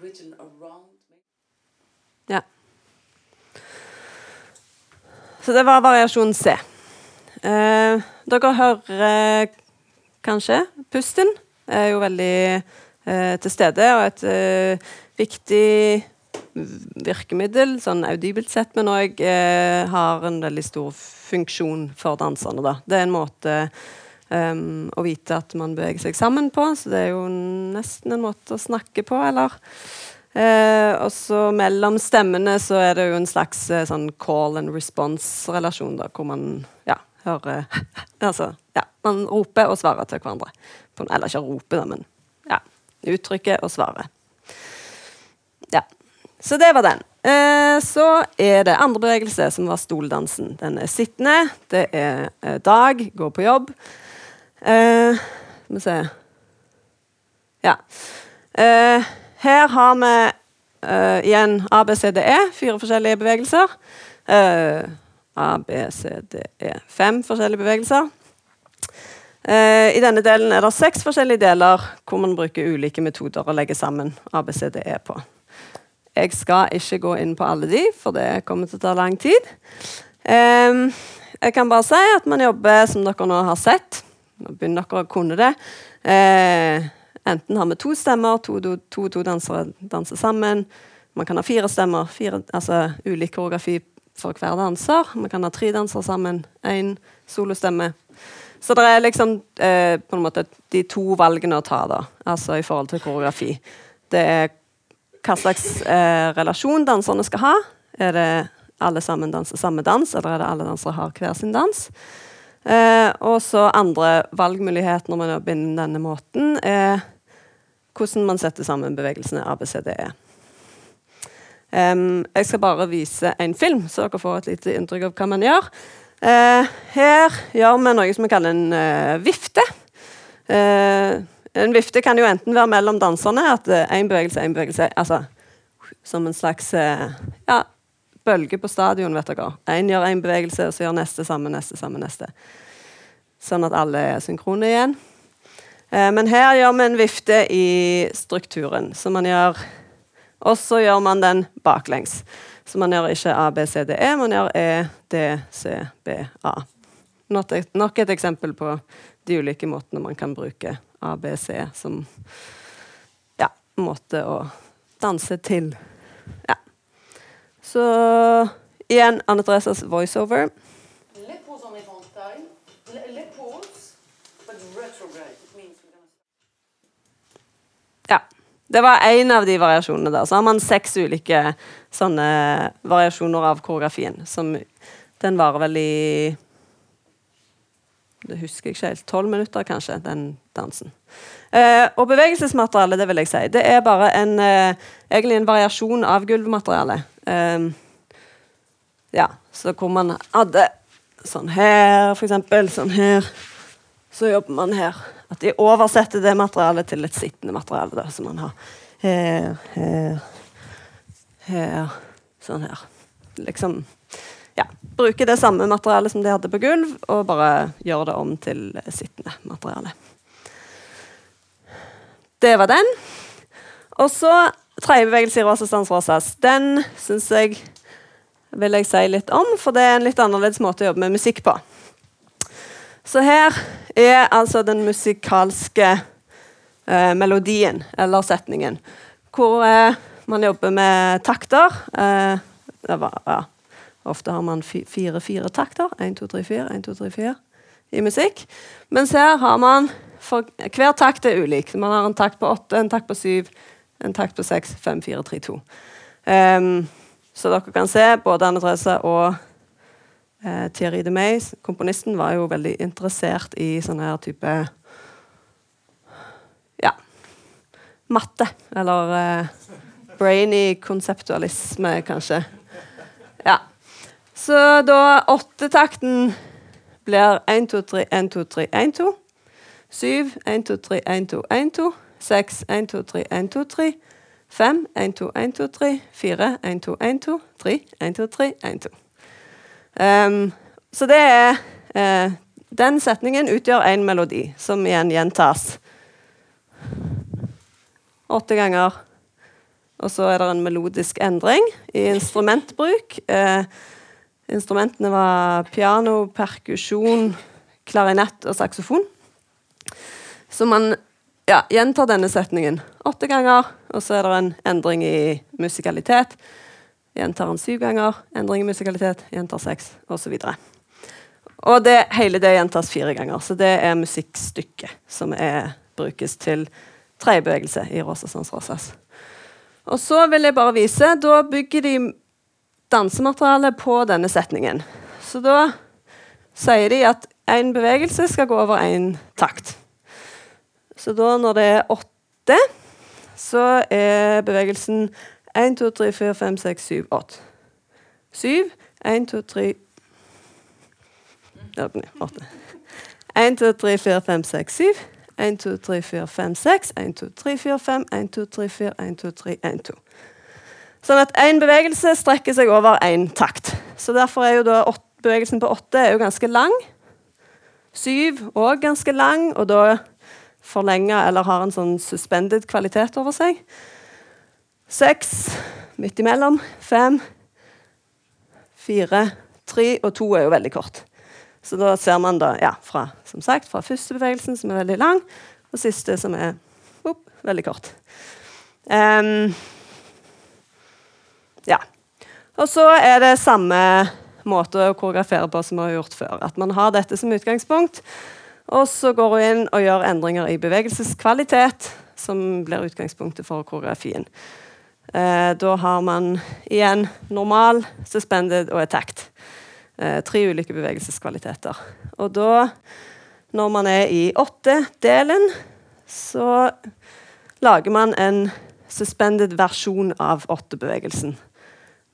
written around Ja. Så det var variasjon C. Eh, dere hører eh, kanskje pusten er jo veldig eh, til stede og et eh, viktig virkemiddel, sånn audibelt sett, men òg eh, har en veldig stor funksjon for danserne. Da. Det er en måte um, å vite at man beveger seg sammen på, så det er jo nesten en måte å snakke på, eller Uh, og så mellom stemmene så er det jo en slags uh, sånn call and response-relasjon, da, hvor man ja, hører Altså, ja, man roper og svarer til hverandre. Eller ikke roper, da, men ja, uttrykker og svarer. Ja. Så det var den. Eh, så er det andre bevegelse, som var stoldansen. Den er sittende. Det er dag, går på jobb. Skal vi se Ja. Uh, her har vi uh, igjen ABCDE, fire forskjellige bevegelser. Uh, ABCDE, fem forskjellige bevegelser. Uh, I denne delen er det seks forskjellige deler hvor man bruker ulike metoder å legge sammen ABCDE på. Jeg skal ikke gå inn på alle de, for det kommer til å ta lang tid. Um, jeg kan bare si at man jobber som dere nå har sett. Nå begynner dere å kunne det. Eh, Enten har vi to stemmer, to, to, to, to dansere danser sammen. Man kan ha fire stemmer, fire, altså ulik koreografi for hver danser. Man kan ha tre dansere sammen, én solostemme. Så det er liksom eh, på en måte de to valgene å ta, da, altså i forhold til koreografi. Det er hva slags eh, relasjon danserne skal ha. Er det alle sammen danser samme dans, eller er det alle dansere har hver sin dans? Eh, og så andre valgmuligheter når man jobber innen denne måten, er hvordan man setter sammen bevegelsene ABCDE. Um, jeg skal bare vise en film, så dere får et lite inntrykk av hva man gjør. Eh, her gjør vi noe som vi kaller en eh, vifte. Uh, en vifte kan jo enten være mellom danserne, at én bevegelse, én bevegelse altså, Som en slags ja, bølge på stadion, vet dere. Én gjør én bevegelse, og så gjør neste samme, neste samme, neste. Sånn at alle er synkrone igjen. men her gjør vi en vifte i strukturen, så man gjør og så gjør man den baklengs. Så man gjør ikke A, B, C, D, E, man gjør E, D, C, B, A. Nok et eksempel på de ulike måtene man kan bruke A, B, C som ja, måte å danse til. Så igjen Anne Theresas voiceover. Ja. Det var én av de variasjonene der. Så har man seks ulike sånne variasjoner av koreografien. Som Den varer vel i Det husker jeg ikke helt. Tolv minutter, kanskje, den dansen. Eh, og bevegelsesmateriale, det vil jeg si, det er bare en, eh, egentlig en variasjon av gulvmateriale. Eh, ja, så hvor man hadde sånn her, for eksempel. Sånn her. Så jobber man her. At de oversetter det materialet til et sittende materiale. Da, som man har her, her, her Sånn her. Liksom ja, Bruke det samme materialet som de hadde på gulv, og bare gjøre det om til sittende materiale. Det var den. Og så tredje bevegelse i Rosa Stans Rosas. Den syns jeg vil jeg si litt om, for det er en litt annerledes måte å jobbe med musikk på. Så her er altså den musikalske eh, melodien, eller setningen, hvor eh, man jobber med takter. Eh, var, ja. Ofte har man fire-fire takter. Én, to, tre, fire, én, to, tre, fire i musikk. Mens her har man for Hver takt er ulik. Man har en takt på åtte, en takt på syv, en takt på seks, fem, fire, tre, to. Um, så dere kan se både Anne Therese og uh, Thierry de May, komponisten, var jo veldig interessert i sånn her type Ja matte. Eller uh, brainy konseptualisme, kanskje. Ja. Så da åttetakten blir 1, 2, 3, 1, 2, 3, 1, 2. 7, 1, 2, 3, 1, 2, 1, 2. 6, 1, 2, 3, 1, 2, 3. 5, 1, 2, 1, 2, 3. 4, 1, 2, 1, 2. 3, 1, 2, 3, 1, 2. Um, så det er uh, Den setningen utgjør en melodi, som igjen gjentas åtte ganger. Og så er det en melodisk endring i instrumentbruk. Uh, instrumentene var piano, perkusjon, klarinett og saksofon. Så man ja, gjentar denne setningen åtte ganger, og så er det en endring i musikalitet. Gjentar den syv ganger, endring i musikalitet, gjentar seks, osv. Og det, hele det gjentas fire ganger, så det er musikkstykket som er, brukes til tredjebevegelse i Rosasans Rosas. Og så vil jeg bare vise Da bygger de dansematerialet på denne setningen. Så da sier de at én bevegelse skal gå over én takt. Så da, når det er åtte, så er bevegelsen 1, 2, 3, 4, 5, 6, 7, 8. 7, 1, 2, 3 8. 1, 2, 3, 4, 5, 6, 7. 1, 2, 3, 4, 5, 6. 1, 2, 3, 4, 5. 1, 2, 3, 4, 1, 2, 3, 1, 2. Sånn at én bevegelse strekker seg over én takt. Så derfor er jo da bevegelsen på åtte ganske lang. Syv òg ganske lang, og da forlenga eller har en sånn suspended kvalitet over seg. Seks midt imellom. Fem, fire, tre og to er jo veldig kort. Så da ser man da, ja, fra, som sagt, fra første bevegelsen, som er veldig lang, og siste, som er opp, veldig kort. Um, ja. Og så er det samme måte å koreografere på som vi har gjort før. At man har dette som utgangspunkt. Og så går hun inn og gjør endringer i bevegelseskvalitet, som blir utgangspunktet for koreografien. Eh, da har man igjen normal, suspended og attacked. Eh, tre ulike bevegelseskvaliteter. Og da, når man er i åtte-delen, så lager man en suspended versjon av åtte-bevegelsen.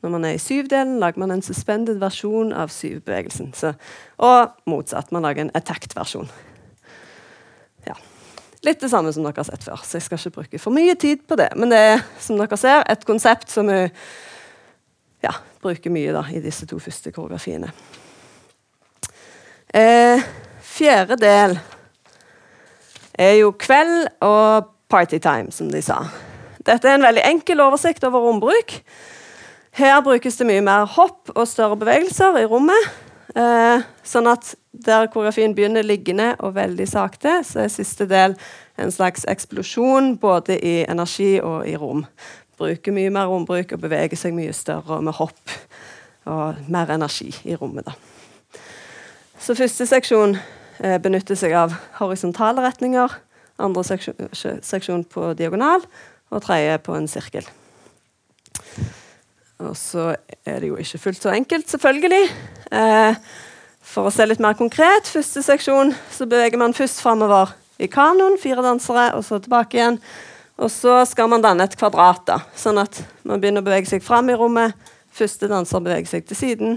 Når man er i syv-delen, lager man en suspended versjon av syv-bevegelsen. Så- Og motsatt. Man lager en attacked versjon. Ja. Litt det samme som dere har sett før, så jeg skal ikke bruke for mye tid på det. Men det er som dere ser, et konsept som vi ja, bruker mye da, i disse to første koreografiene. Eh, fjerde del er jo kveld og partytime, som de sa. Dette er en veldig enkel oversikt over rombruk. Her brukes det mye mer hopp og større bevegelser i rommet. Eh, sånn at der koreografien begynner liggende og veldig sakte, så er siste del en slags eksplosjon både i energi og i rom. Bruker mye mer rombruk og beveger seg mye større med hopp og mer energi i rommet. da. Så første seksjon eh, benytter seg av horisontale retninger, andre seksjon, seksjon på diagonal, og tredje på en sirkel. Og så er det jo ikke fullt så enkelt, selvfølgelig. Eh, for å se litt mer konkret, første seksjon så beveger man først framover i kanoen, fire dansere, og så tilbake igjen. Og så skal man danne et kvadrat, da, sånn at man begynner å bevege seg fram i rommet. Første danser beveger seg til siden.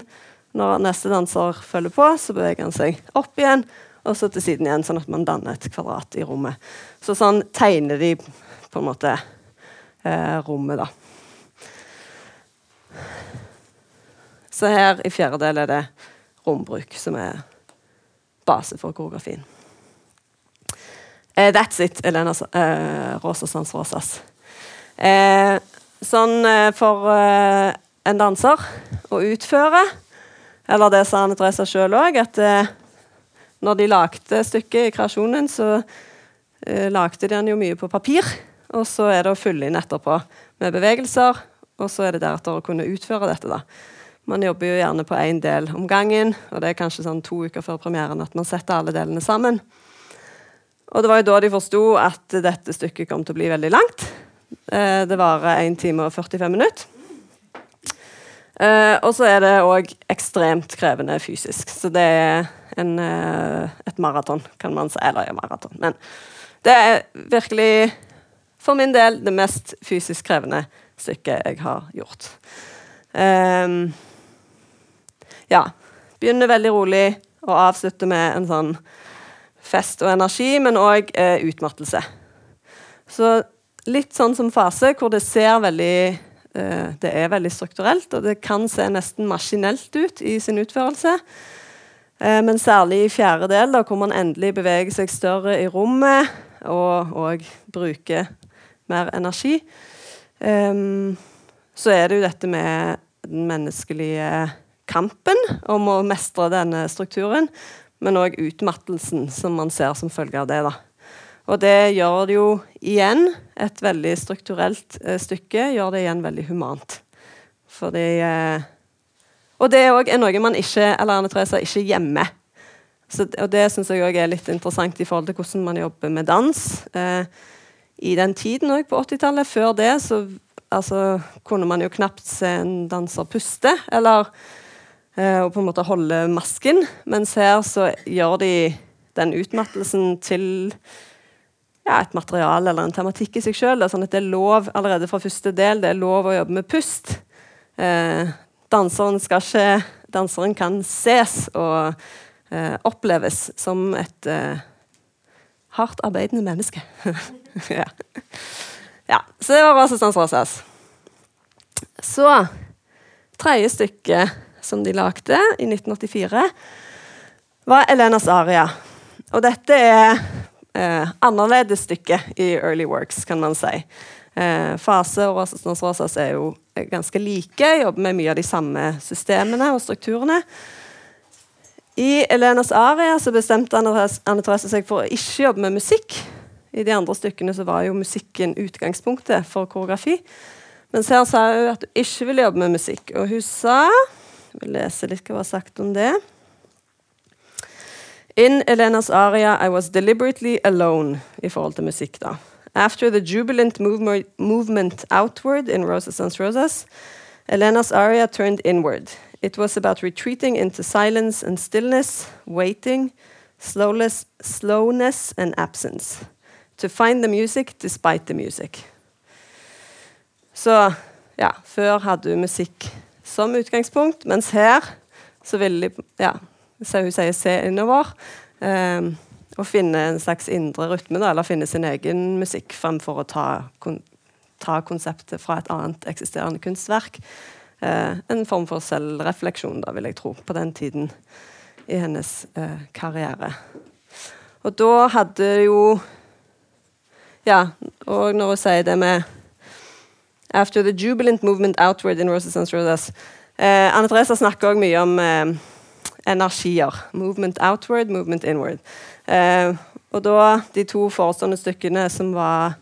Når neste danser følger på, så beveger han seg opp igjen, og så til siden igjen, sånn at man danner et kvadrat i rommet. Så sånn tegner de på en måte eh, rommet, da. Så her i fjerde del er det rombruk som er base for koreografien. Eh, that's it, Elena uh, Rosasans Rosas. Eh, sånn eh, for eh, en danser å utføre, eller det sa Anne Teresa sjøl òg, at eh, når de lagde stykket i kreasjonen, så eh, lagde de den jo mye på papir. Og så er det å fylle inn etterpå med bevegelser, og så er det deretter å kunne utføre dette. da. Man jobber jo gjerne på én del om gangen, og det er kanskje sånn to uker før premieren at man setter alle delene sammen. Og det var jo da de forsto at dette stykket kom til å bli veldig langt. Eh, det varer 1 time og 45 minutter. Eh, og så er det òg ekstremt krevende fysisk. Så det er en, eh, et maraton, kan man si. Eller ja, maraton. Men det er virkelig, for min del, det mest fysisk krevende stykket jeg har gjort. Um, ja. Begynner veldig rolig og avslutter med en sånn fest og energi, men òg eh, utmattelse. Så litt sånn som fase, hvor det ser veldig eh, Det er veldig strukturelt, og det kan se nesten maskinelt ut i sin utførelse. Eh, men særlig i fjerde del, da, hvor man endelig beveger seg større i rommet og, og bruker mer energi, eh, så er det jo dette med den menneskelige kampen om å mestre denne strukturen, men òg utmattelsen som man ser som følge av det. da. Og det gjør det jo igjen, et veldig strukturelt eh, stykke, gjør det igjen veldig humant. Fordi eh, Og det òg er noe man ikke, eller Anne Therese, ikke gjemmer. Og det syns jeg òg er litt interessant i forhold til hvordan man jobber med dans. Eh, I den tiden òg, på 80-tallet, før det, så altså, kunne man jo knapt se en danser puste, eller og på en måte holde masken. Mens her så gjør de den utmattelsen til ja, et materiale eller en tematikk i seg sjøl. Sånn at det er lov allerede fra første del det er lov å jobbe med pust. Eh, danseren ikke Danseren kan ses og eh, oppleves som et eh, hardt arbeidende menneske. ja. ja. Så det var Rasistans Rasas. Så Tredje stykke som de lagde i 1984, var Elenas aria. Og dette er eh, annerledes stykke i Early Works, kan man si. Eh, Fase og Rosas Rosas er jo ganske like, jobber med mye av de samme systemene og strukturene. I Elenas aria så bestemte Anne Therese seg for å ikke jobbe med musikk. I de andre stykkene så var jo musikken utgangspunktet for koreografi. Mens her sa hun at hun ikke ville jobbe med musikk. Og hun sa Jeg vil lese litt hva som har sagt om det. In Elenas aria I was deliberately alone i forhold til musikk. da. After the jubilant movement, outward in Roses and Rosas, Elena's aria turned inward. It was about retreating into silence and stillness, waiting, slowness, slowness and absence. To find the music despite the music. Så ja, før hadde hun musikk som utgangspunkt, mens her så vil de ja, så hun sier se innover. Eh, og finne en slags indre rytme, da, eller finne sin egen musikk fremfor å ta, kon ta konseptet fra et annet eksisterende kunstverk. Eh, en form for selvrefleksjon, da, vil jeg tro, på den tiden i hennes eh, karriere. Og da hadde jo Ja, og når hun sier det med After the jubilant movement outward in Roses and Roses Eh, Anne Therese snakker også mye om energier. Movement outward, movement inward. Eh, og da de to forestående stykkene som var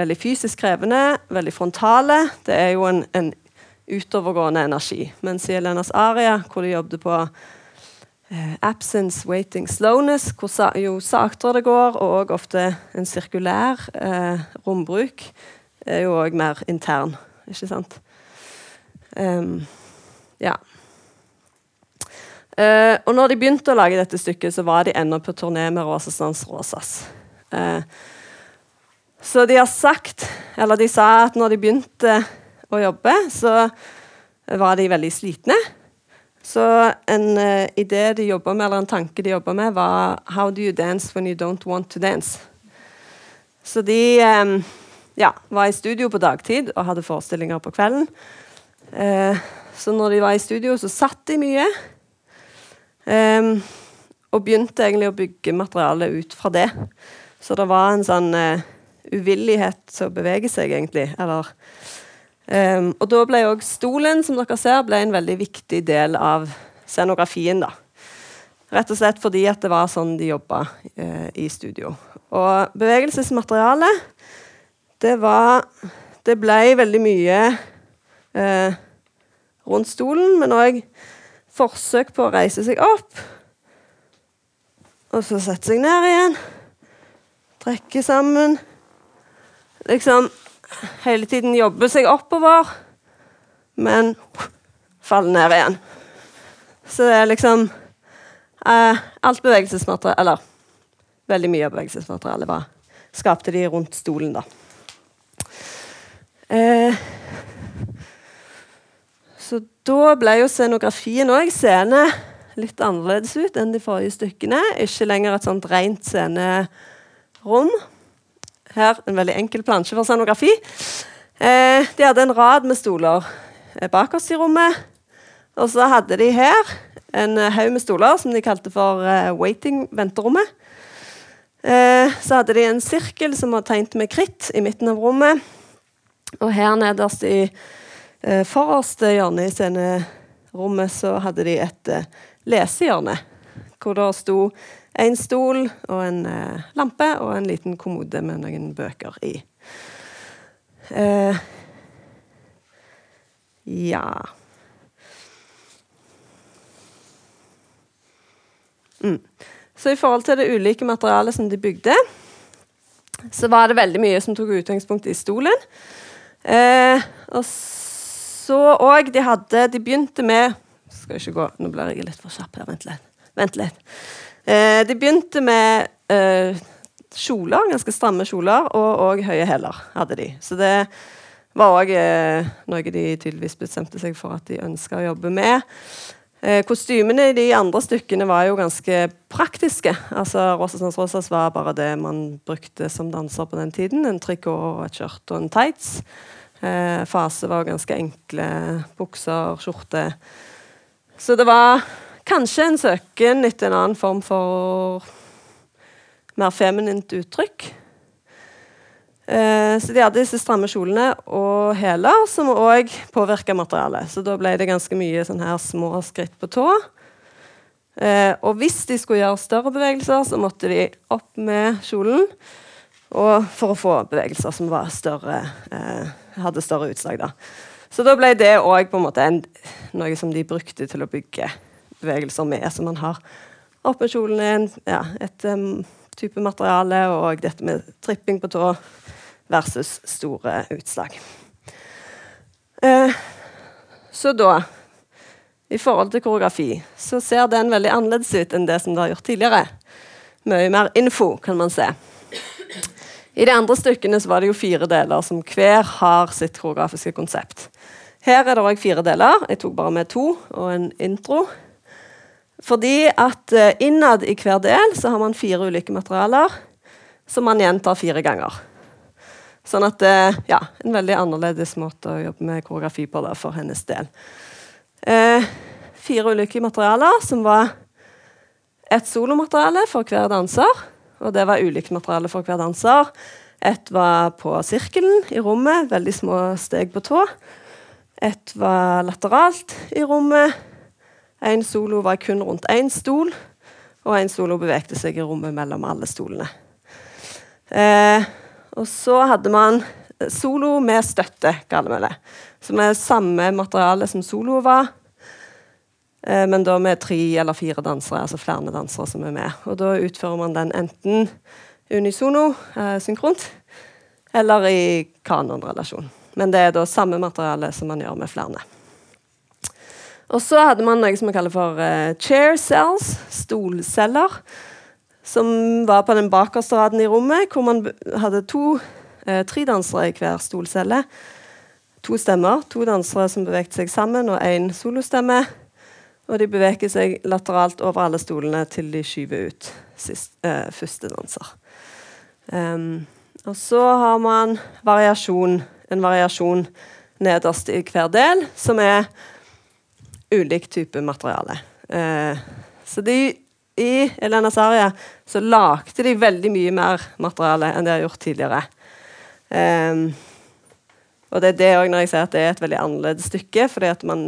veldig fysisk krevende, veldig frontale, det er jo en, en utovergående energi. Mens i Elenas aria, hvor de jobbet på eh, absence, waiting, slowness, hvor sa, jo saktere det går, og ofte en sirkulær eh, rombruk, er jo òg mer intern, ikke sant? Um, ja. Uh, og når de begynte å lage dette stykket, så var de ennå på turné med Rosasans Rosas. Uh, så de har sagt, eller de sa at når de begynte å jobbe, så var de veldig slitne. Så en uh, idé de jobba med, eller en tanke de jobba med, var 'How do you dance when you don't want to dance?' Så de um, ja, var i studio på dagtid og hadde forestillinger på kvelden. så når de var i studio, så satt de mye. Eh, og begynte egentlig å bygge materialet ut fra det. Så det var en sånn eh, uvillighet til å bevege seg, egentlig. Eller um, Og da ble òg stolen, som dere ser, ble en veldig viktig del av scenografien. da. Rett og slett fordi at det var sånn de jobba uh, i studio. Og bevegelsesmaterialet, det var Det ble veldig mye eh, rundt stolen, men òg forsøk på å reise seg opp. Og så sette seg ned igjen. Trekke sammen. Liksom hele tiden jobbe seg oppover, men falle ned igjen. Så det er liksom eh, Alt bevegelsesmateriale Eller veldig mye av bevegelsesmaterialet var skapte de rundt stolen, da. Eh, så da ble jo scenografien òg scene litt annerledes ut enn de forrige stykkene. Ikke lenger et sånt rent scenerom. Her en veldig enkel plansje for scenografi. Eh, de hadde en rad med stoler eh, bak oss i rommet. Og så hadde de her en haug med stoler som de kalte for uh, waiting, venterommet. Eh, så hadde de en sirkel som var tegnet med kritt i midten av rommet. Og her nederst i eh, forreste hjørne i scenerommet så hadde de et eh, lesehjørne. Hvor det sto en stol og en eh, lampe og en liten kommode med noen bøker i. Eh, ja mm. Så i forhold til det ulike materialet som de bygde, så var det veldig mye som tok utgangspunkt i stolen. Eh, og så òg De hadde De begynte med Skal ikke gå Nå blir jeg litt for kjapp her. Vent litt. Vent litt. Eh, de begynte med eh, kjoler, ganske stramme kjoler, og, òg høye hæler hadde de. Så det var òg eh, noe de tydeligvis bestemte seg for at de ønska å jobbe med. Eh, kostymene i de andre stykkene var jo ganske praktiske. Altså Rosas Rosas var bare det man brukte som danser på den tiden. En trikot, et skjørt og en tights. Eh, fase var ganske enkle bukser, skjorte. Så det var kanskje en søken etter en annen form for mer feminint uttrykk. Eh, så de hadde disse stramme kjolene og hæler, som òg påvirka materialet. Så da ble det ganske mye sånn her små skritt på tå. Eh, og hvis de skulle gjøre større bevegelser, så måtte de opp med kjolen. Og for å få bevegelser som større. Eh, hadde større utslag. da. Så da ble det òg noe som de brukte til å bygge bevegelser med, Så man har Opp med kjolen ja, et um, type materiale, og dette med tripping på tå versus store utslag. Eh, så da i forhold til koreografi så ser den veldig annerledes ut enn det som det har gjort tidligere. Mye mer info, kan man se. I de andre stykkene så var det jo fire deler som hver har sitt koreografiske konsept. Her er det òg fire deler. Jeg tok bare med to og en intro. Fordi at eh, innad i hver del så har man fire ulike materialer som man gjentar fire ganger. Sånn at det Ja, en veldig annerledes måte å jobbe med koreografi på da, for hennes del. Eh, fire ulike materialer som var et solomateriale for hver danser. Og det var ulikt materiale for hver danser. Et var på sirkelen i rommet, veldig små steg på tå. Et var lateralt i rommet. En solo var kun rundt én stol, og en solo bevegde seg i rommet mellom alle stolene. Eh, og så hadde man solo med støtte, kaller vi det. Som er samme materiale som solo var, eh, men da med tre eller fire dansere, altså flere dansere som er med. Og da utfører man den enten unisono, eh, synkront, eller i kanonrelasjon. Men det er da samme materiale som man gjør med flere. Og så hadde man noe som vi kaller for eh, chair cells, stolceller, som var på den bakerste raden i rommet, hvor man hadde to, eh, tre dansere i hver stolcelle. To stemmer, to dansere som bevegde seg sammen, og én solostemme. Og de beveger seg lateralt over alle stolene til de skyver ut sist, eh, første danser. Um, og så har man variasjon, en variasjon nederst i hver del, som er ulik type materiale. Eh, så de, i Elena Saria så lagde de veldig mye mer materiale enn de har gjort tidligere. Um, og det er det òg når jeg sier at det er et veldig annerledes stykke, fordi at man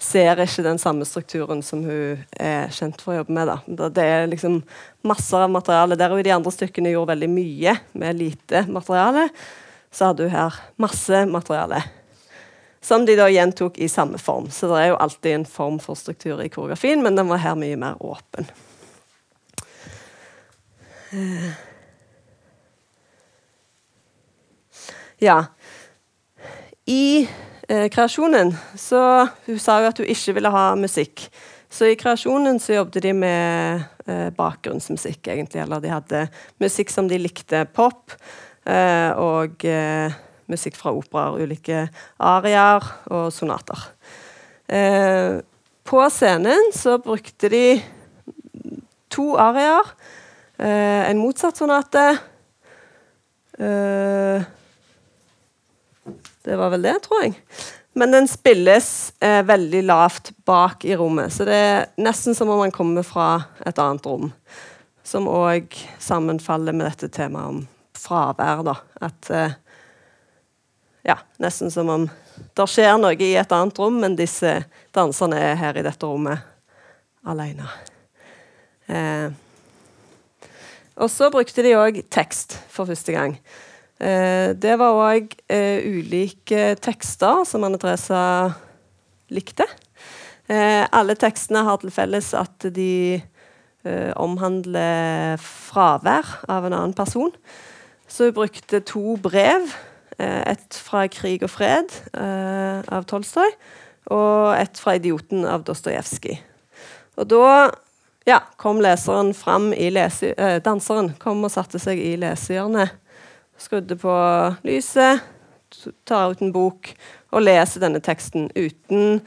ser ikke den samme strukturen som hun er kjent for å jobbe med. Da. Det er liksom masser av materiale. Der hun i de andre stykkene gjorde veldig mye med lite materiale, så hadde hun her masse materiale. Som de da gjentok i samme form. Så det er jo alltid en form for struktur i koreografien, men den var her mye mer åpen. Eh. Ja. I eh, kreasjonen så Hun sa jo at hun ikke ville ha musikk. Så i kreasjonen så jobbet de med eh, bakgrunnsmusikk, egentlig. Eller de hadde musikk som de likte. Pop eh, og eh, musikk fra operaer. Ulike ariaer og sonater. Eh, på scenen så brukte de to ariaer. Eh, en motsatt sonate Eh, det var vel det, tror jeg. Men den spilles eh, veldig lavt bak i rommet, så det er nesten som om man kommer fra et annet rom. Som òg sammenfaller med dette temaet om fravær, da. At eh, Ja, nesten som om det skjer noe i et annet rom, men disse danserne er her i dette rommet alene. Eh, og så brukte de òg tekst for første gang. Eh, det var òg eh, ulike tekster som Anne Teresa likte. Eh, alle tekstene har til felles at de eh, omhandler fravær av en annen person. Så hun brukte to brev. Eh, et fra 'Krig og fred' eh, av Tolstoy, og et fra 'Idioten' av Dostojevskij. Og da ja, kom leseren fram i lese, eh, danseren kom og satte seg i lesehjørnet skrudde på lyset, tar ut en bok og leser denne teksten uten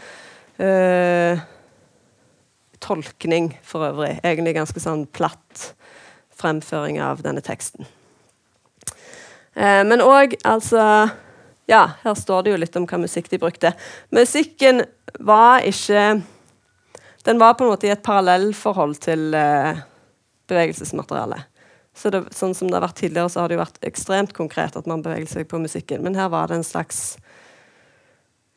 eh, tolkning for øvrig. Egentlig ganske sånn platt fremføring av denne teksten. Eh, men òg, altså Ja, her står det jo litt om hva musikk de brukte. Musikken var ikke Den var på en måte i et parallellforhold til eh, bevegelsesmaterialet. Så det, sånn som det har vært tidligere, så har det jo vært ekstremt konkret at man beveger seg på musikken. Men her var det en slags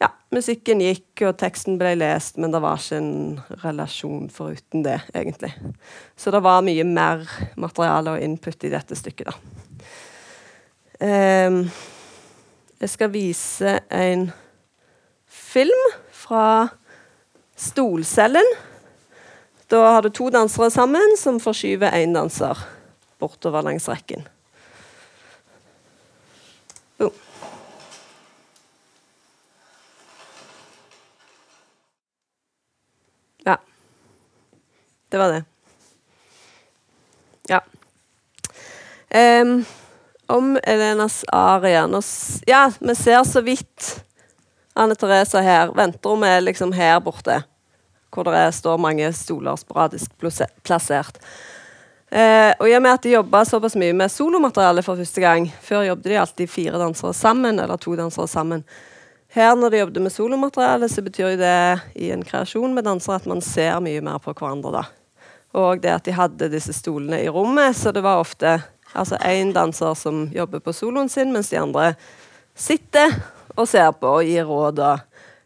Ja, musikken gikk, og teksten ble lest, men det var ikke en relasjon foruten det, egentlig. Så det var mye mer materiale og input i dette stykket, da. Ehm, jeg skal vise en film fra Stolcellen. Da har du to dansere sammen som forskyver én danser bortover langs rekken. Boom. Ja. Det var det. Ja. Em, om Elenas aria nå Ja, vi ser så vidt Anne Therese her. Venterommet er liksom her borte. Hvor det står mange stoler sporadisk plassert. Eh, og i og med at de jobba såpass mye med solomateriale for første gang Før jobbet de alltid fire dansere sammen, eller to dansere sammen. Her når de jobbet med solomateriale, så betyr jo det i en kreasjon med dansere at man ser mye mer på hverandre da. Og det at de hadde disse stolene i rommet, så det var ofte altså én danser som jobber på soloen sin, mens de andre sitter og ser på og gir råd.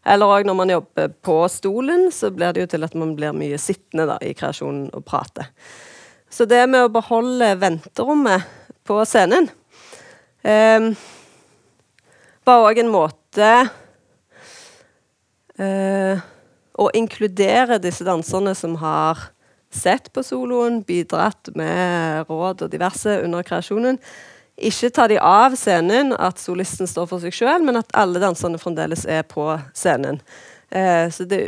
Eller òg når man jobber på stolen, så blir det jo til at man blir mye sittende da, i kreasjonen og prater. Så det med å beholde venterommet på scenen eh, var òg en måte eh, å inkludere disse danserne som har sett på soloen, bidratt med råd og diverse under kreasjonen. Ikke ta de av scenen, at solisten står for seg sjøl, men at alle danserne fremdeles er på scenen. Eh, så det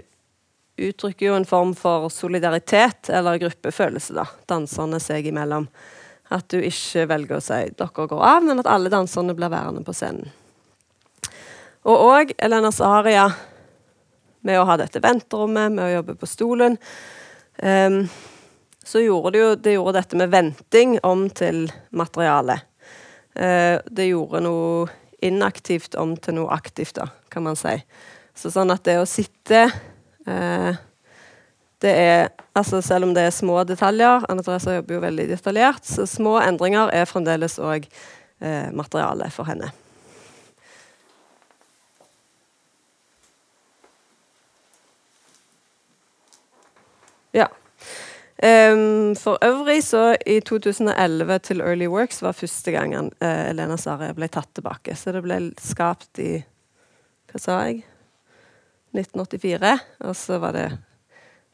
uttrykker jo en form for solidaritet eller gruppefølelse, da, danserne seg imellom. At du ikke velger å si 'dere går av', men at alle danserne blir værende på scenen. Og òg Elena Saharia, med å ha dette venterommet, med å jobbe på stolen, Ehm, så gjorde det jo det gjorde dette med venting om til materiale. Uh, det gjorde noe inaktivt om til noe aktivt, da, kan man si. Så sånn at det å sitte uh, det er, altså Selv om det er små detaljer Anne Therese jobber jo veldig detaljert, så små endringer er fremdeles òg uh, materiale for henne. Ehm, for øvrig så i 2011 til Early Works var første gangen uh, Elena Sare ble tatt tilbake. Så det ble skapt i Hva sa jeg? 1984. Og så var det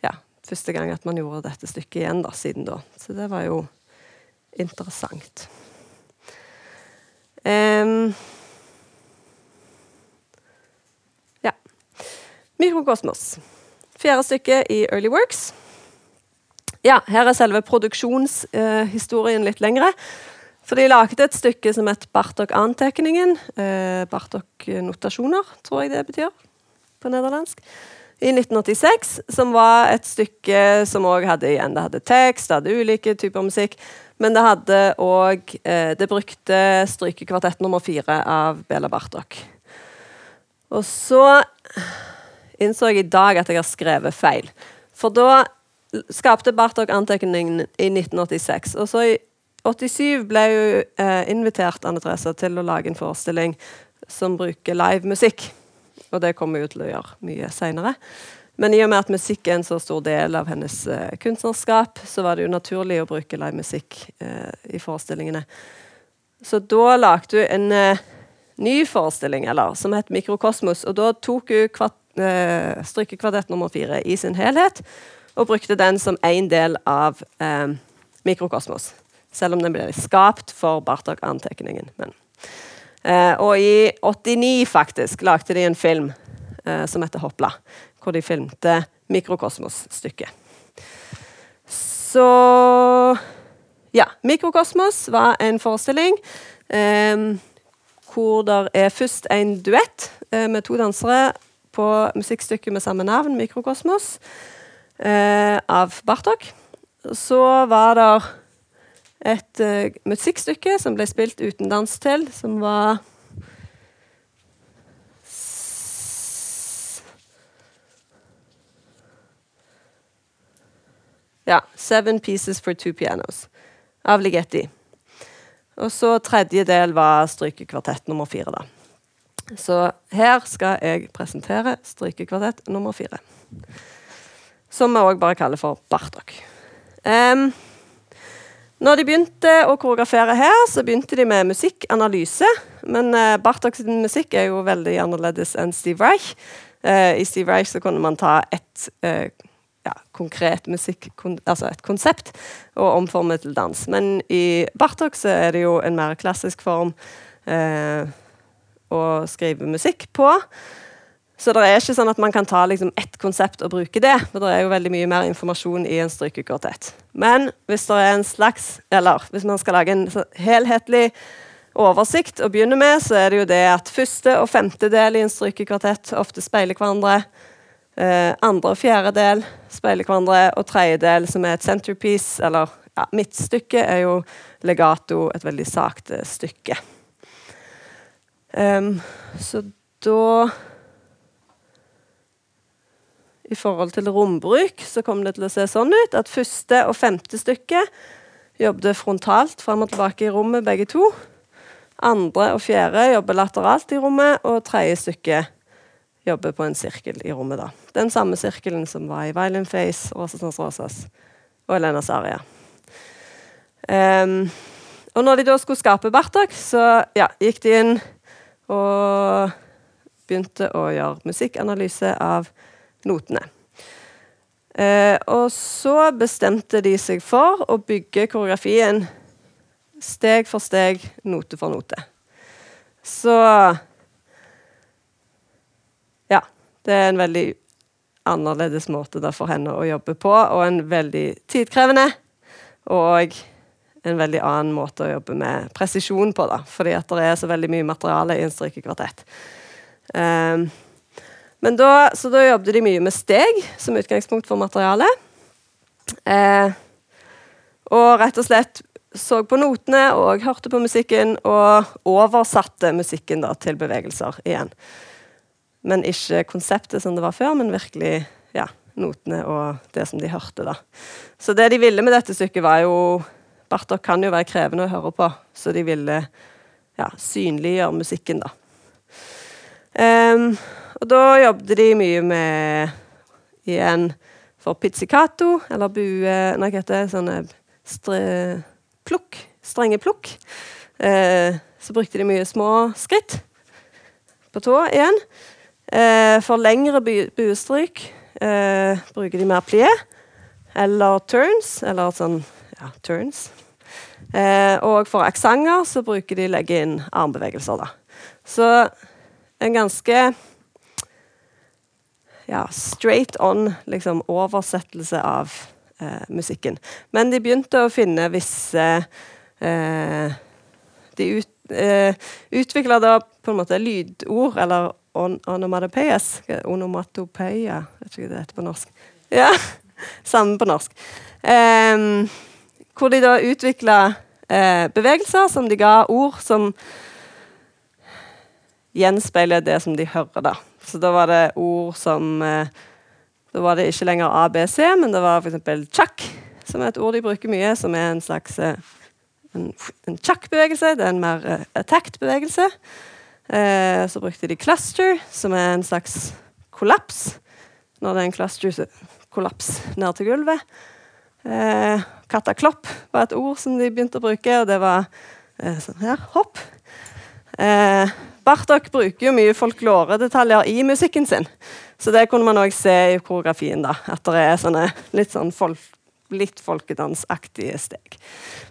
ja, første gang at man gjorde dette stykket igjen da, siden da. Så det var jo interessant. Um, ja. Mikrokosmos. Fjerde stykke i Early Works. Ja, her er selve produksjonshistorien litt lengre. For de lagde et stykke som het Bartok-antekningen. Eh, Bartok-notasjoner, tror jeg det betyr på nederlandsk. I 1986, som var et stykke som òg hadde igjen Det hadde tekst, det hadde ulike typer musikk. Men det hadde òg eh, Det brukte strykekvartett nummer fire av Bela Bartok. Og så innså jeg i dag at jeg har skrevet feil. For da skapte Bartok antekningen i 1986. Og så i 87 ble hun eh, invitert Anne Therese til å lage en forestilling som bruker livemusikk. Og det kommer hun til å gjøre mye seinere. Men i og med at musikk er en så stor del av hennes eh, kunstnerskap, så var det jo naturlig å bruke livemusikk eh, i forestillingene. Så da lagde hun en eh, ny forestilling eller, som het Mikrokosmos. Og da tok hun kvart, eh, strykekvartett nummer fire i sin helhet og brukte den som en del av eh, Mikrokosmos. Selv om den ble skapt for Bartok-antekningen. Eh, og i 89 faktisk lagde de en film eh, som heter Hopla, hvor de filmte Mikrokosmos-stykket. Så Ja. Mikrokosmos var en forestilling eh, hvor det er først en duett eh, med to dansere på musikkstykket med samme navn, Mikrokosmos, eh, av Bartok. Så var det et eh, musikkstykke som ble spilt uten dans til, som var Ja. 'Seven Pieces for Two Pianos' av Ligeti. Og så tredje del var strykekvartett nummer fire, da. Så her skal jeg presentere strykekvartett nummer fire. Som vi òg bare kaller for Bartok. Um, når de begynte å koreografere her, så begynte de med musikkanalyse. Men uh, Bartoks musikk er jo veldig annerledes enn Steve Reich. Uh, I Steve Reich så kunne man ta et uh, ja, konkret musikk, kon, altså et konsept, og omforme til dans. Men i Bartok så er det jo en mer klassisk form eh, å skrive musikk på. Så det er ikke sånn at man kan ta liksom, ett konsept og bruke det. For det er jo veldig mye mer informasjon i en strykekvartett. Men hvis det er en slags Eller hvis man skal lage en helhetlig oversikt å begynne med, så er det jo det at første og femte del i en strykekvartett ofte speiler hverandre. Eh, andre og fjerde del speiler hverandre, og tredje del, som er et centerpiece, eller ja, midtstykke, er jo legato, et veldig sakte stykke. Um, så da i forhold til rombruk så kom det til å se sånn ut at første og femte stykke jobbet frontalt fram og tilbake i rommet, begge to. Andre og fjerde jobber lateralt i rommet, og tredje stykke jobber på en sirkel i rommet. da. Den samme sirkelen som var i Violin Face, Rosas Rosas og Elena Saria. Um, og når de da skulle skape Bartok, så ja, gikk de inn og begynte å gjøre musikkanalyse av notene. Eh, og så bestemte de seg for å bygge koreografien steg for steg, note for note. Så Ja. Det er en veldig annerledes måte for henne å jobbe på, og en veldig tidkrevende. Og en veldig annen måte å jobbe med presisjon på, da, fordi at det er så veldig mye materiale i en strykekvartett. Um, da, så da jobbet de mye med steg som utgangspunkt for materialet. Eh, og rett og slett så på notene og hørte på musikken og oversatte musikken da, til bevegelser igjen. Men ikke konseptet som det var før, men virkelig ja, notene og det som de hørte. da. Så det de ville med dette stykket, var jo Bartok kan jo være krevende å høre på, så de ville ja, synliggjøre musikken, da. Um, og da jobbet de mye med igjen for pizzicato, eller bue Nei, hva heter det? Sånne stre, plukk. Strenge plukk. Eh, så brukte de mye små skritt på tå igjen. Eh, for lengre buestryk eh, bruker de mer plié eller turns, eller sånn ja, turns. Eh, og for aksenter så bruker de legge inn armbevegelser, da. Så en ganske ja, straight on liksom, oversettelse av eh, musikken. Men de begynte å finne visse eh, De ut, eh, utvikla da på en måte lydord, eller on onomatopeias. Onomatopeia, vet ikke hva det heter på norsk. Ja, Samme på norsk. Hvor de da utvikla eh, bevegelser som de ga ord som gjenspeiler det som de hører, da. Så da var det ord som eh, Da var det ikke lenger ABC, men det var f.eks. tjakk, som er et ord de bruker mye, som er en slags eh, en, chak-bevegelse. Det er en mer uh. Eh, så brukte de cluster, som er en slags kollaps. Når det er en cluster, så kollaps ned til gulvet. Kataklopp var et ord som de begynte å bruke, og det var sånn her hopp. Bartok bruker jo mye folkloredetaljer i musikken sin. Så det kunne man òg se i koreografien. da, At det er sånne litt sånn folk, litt folkedansaktige steg.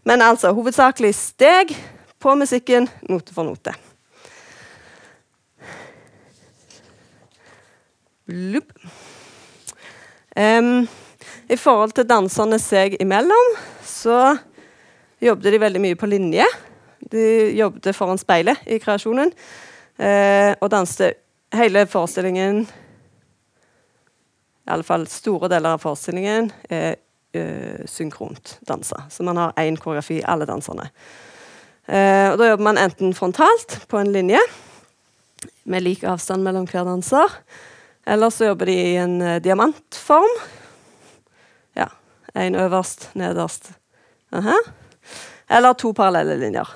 Men altså hovedsakelig steg på musikken, note for note. Um, I forhold til danserne seg imellom, så jobbet de veldig mye på linje. De jobbet foran speilet i kreasjonen. Eh, og danste hele forestillingen I alle fall store deler av forestillingen er eh, synkront dansa. Så man har én koreografi, alle danserne. Eh, og da jobber man enten frontalt på en linje med lik avstand mellom hver danser. Eller så jobber de i en uh, diamantform. Ja. Én øverst, nederst. Uh -huh. Eller to parallelle linjer.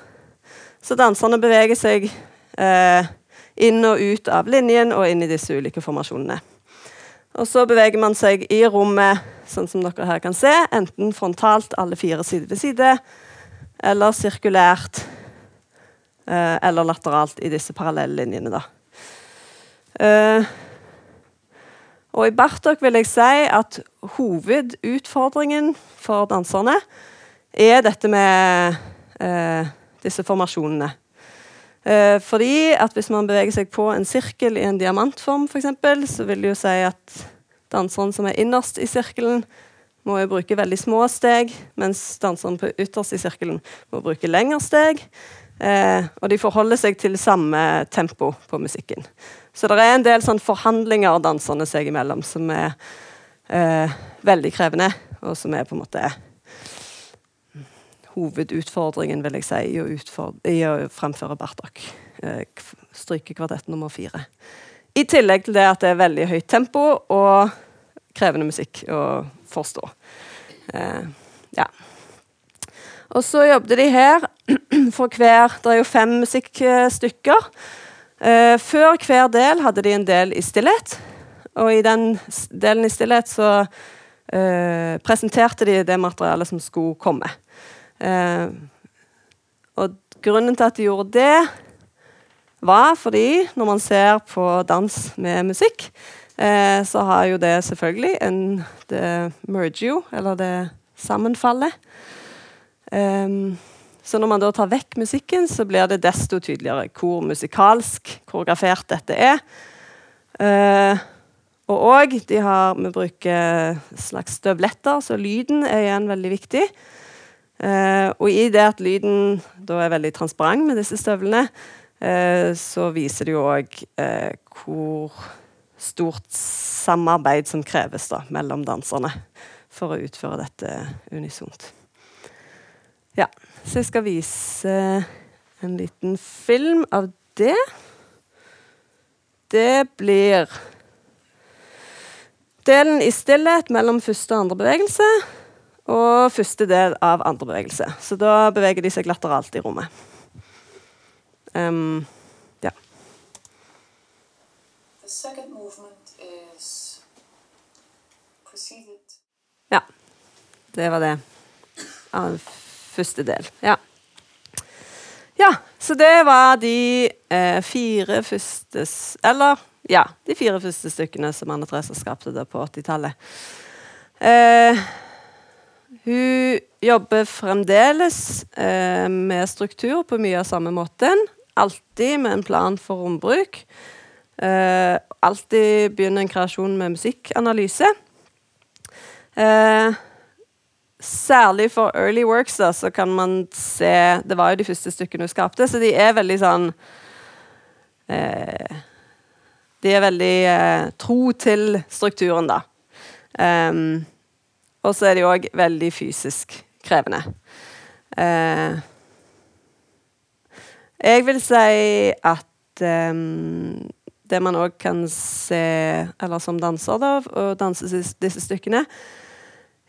Så danserne beveger seg eh, inn og ut av linjen og inn i disse ulike formasjonene. Og så beveger man seg i rommet, sånn som dere her kan se, enten frontalt alle fire side ved side, eller sirkulært eh, eller lateralt i disse parallelle linjene. da. Eh, Og i Bartok vil jeg si at hovedutfordringen for danserne er dette med eh, disse formasjonene. Eh, fordi at hvis man beveger seg på en sirkel i en diamantform, for eksempel, så vil det jo si at danseren som er innerst i sirkelen, må jo bruke veldig små steg, mens danseren på ytterst i sirkelen må bruke lengre steg. Eh, og de forholder seg til samme tempo på musikken. Så det er en del sånn forhandlinger danserne seg imellom som er eh, veldig krevende, og som er på en måte hovedutfordringen, vil jeg si, i å, i å fremføre Bartok. Stryke kvartett nummer fire. I tillegg til det at det er veldig høyt tempo og krevende musikk å forstå. Eh, ja. Og så jobbet de her for hver Det er jo fem musikkstykker. Eh, før hver del hadde de en del i stillhet. Og i den delen i stillhet så eh, presenterte de det materialet som skulle komme. Eh, og grunnen til at de gjorde det, var fordi når man ser på dans med musikk, eh, så har jo det selvfølgelig en Det merger jo, eller det sammenfaller. Um, så når man da tar vekk musikken, så blir det desto tydeligere hvor musikalsk koreografert dette er. Uh, og òg Vi bruker slags støvletter, så lyden er igjen veldig viktig. Uh, og i det at lyden da er veldig transparent med disse støvlene, uh, så viser det jo òg hvor stort samarbeid som kreves da, mellom danserne for å utføre dette unisont. Ja, så jeg skal vise en liten film av det. Det blir delen i stillhet mellom første og andre bevegelse og første del av andre bevegelse. Så da beveger de seg lateralt i rommet. Um, ja. Ja. Det var det. Av første del. Ja. ja. Så det var de eh, fire første Eller ja, de fire første stykkene som Anne Therese skapte på 80-tallet. Eh, hun jobber fremdeles eh, med struktur på mye av samme måten. Alltid med en plan for rombruk. Eh, alltid begynner en kreasjon med musikkanalyse. Eh, særlig for early works da, så kan man se Det var jo de første stykkene hun skapte, så de er veldig sånn eh, De er veldig eh, tro til strukturen, da. Em, og så er de òg veldig fysisk krevende. Eh, jeg vil si at eh, det man òg kan se, eller som danser, da, og danse disse, disse stykkene,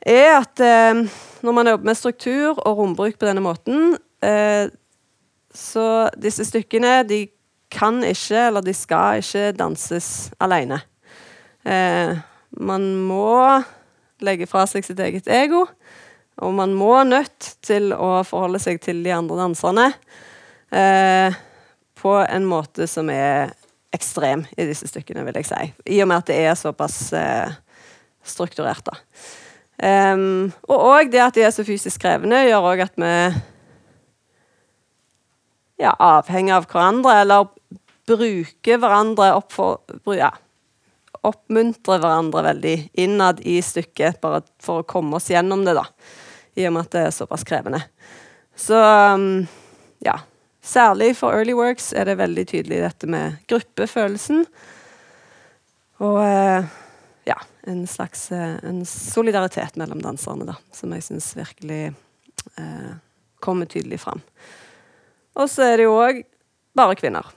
er at eh, når man jobber med struktur og rombruk på denne måten, eh, så disse stykkene de kan ikke, eller de skal ikke danses alene. Eh, man må legge fra seg sitt eget ego, og man må nødt til å forholde seg til de andre danserne eh, på en måte som er ekstrem i disse stykkene, vil jeg si. I og med at det er såpass eh, strukturert, da. Um, og òg det at de er så fysisk krevende, gjør òg at vi ja, avhenger av hverandre, eller bruker hverandre opp for, ja, Oppmuntrer hverandre veldig innad i stykket, bare for å komme oss gjennom det, da. I og med at det er såpass krevende. Så um, ja. Særlig for early works er det veldig tydelig dette med gruppefølelsen. Og eh, ja, en slags eh, en solidaritet mellom danserne, da, som jeg syns virkelig eh, kommer tydelig fram. Og så er det jo òg bare kvinner.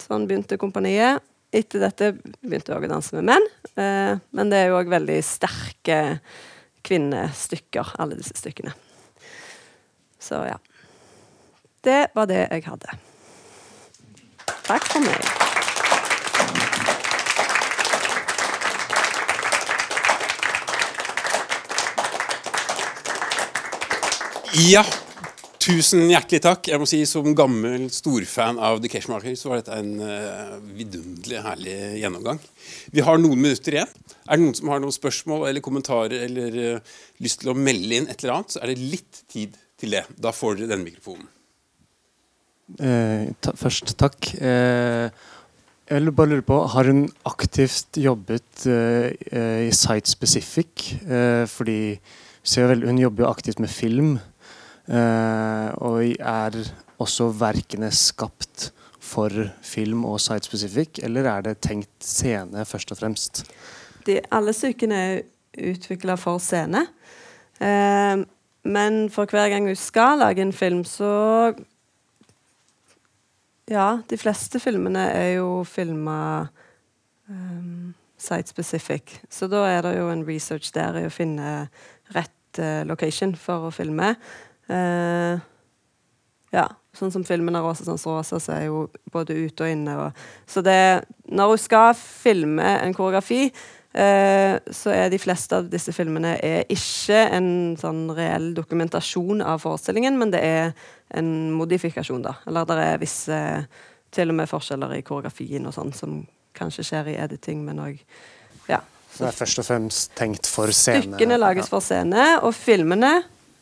Sånn begynte kompaniet. Etter dette begynte jeg òg å danse med menn. Eh, men det er jo òg veldig sterke kvinnestykker, alle disse stykkene. Så ja. Det var det jeg hadde. Takk for meg. Ja, Tusen hjertelig takk. Jeg må si Som gammel storfan av The Keshmaker så var dette en uh, vidunderlig herlig gjennomgang. Vi har noen minutter igjen. Er det noen som har noen spørsmål eller kommentarer eller uh, lyst til å melde inn et eller annet, så er det litt tid til det. Da får dere denne mikrofonen. Eh, ta, først takk. Eh, jeg vil bare lure på, Har hun aktivt jobbet eh, eh i Site Specific? Fordi vel, Hun jobber jo aktivt med film. Eh, og er også verkene skapt for film og Site Specific, eller er det tenkt scene først og fremst? De, alle stykkene er utvikla for scene. men for hver gang hun skal lage en film, så ja, de fleste filmene er jo filma um, site specific. Så da er det jo en research der i å finne rett uh, location for å filme. Uh, ja, sånn som filmen av 'Rosa sans rosa', så er jo både ute og inne. Og, så det Når hun skal filme en koreografi, uh, så er de fleste av disse filmene ikke en sånn reell dokumentasjon av forestillingen, men det er en modifikasjon, da. Eller det er visse til og med forskjeller i koreografien og sånn som kanskje skjer i editing, men òg ja. Så det er først og fremst tenkt for scene? Stykkene lages ja. for scene, og filmene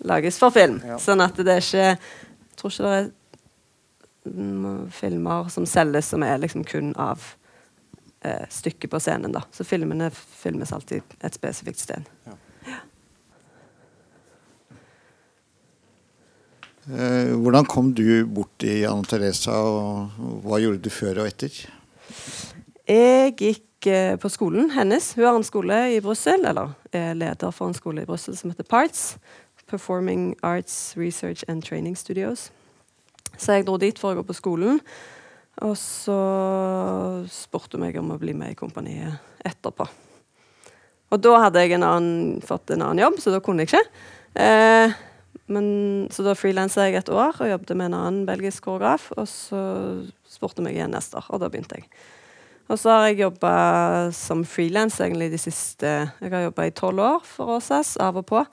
lages for film. Ja. Sånn at det er ikke Jeg tror ikke det er filmer som selges som er liksom kun av eh, stykket på scenen, da. Så filmene filmes alltid et spesifikt sted. Ja. Eh, hvordan kom du bort i Anne Teresa, og hva gjorde du før og etter? Jeg gikk eh, på skolen hennes. Hun har en skole i Brussel, eller er leder for en skole i Brussel som heter PARTS. Performing Arts Research and Training Studios. Så jeg dro dit for å gå på skolen. Og så spurte hun meg om å bli med i kompaniet etterpå. Og da hadde jeg en annen, fått en annen jobb, så da kunne jeg ikke. Eh, men, så da frilansa jeg et år og jobbet med en annen belgisk koreograf. Og så spurte meg igjen neste år, og da begynte jeg. Og så har jeg jobba som frilans egentlig de siste Jeg har jobba i tolv år for Åsas, av og på,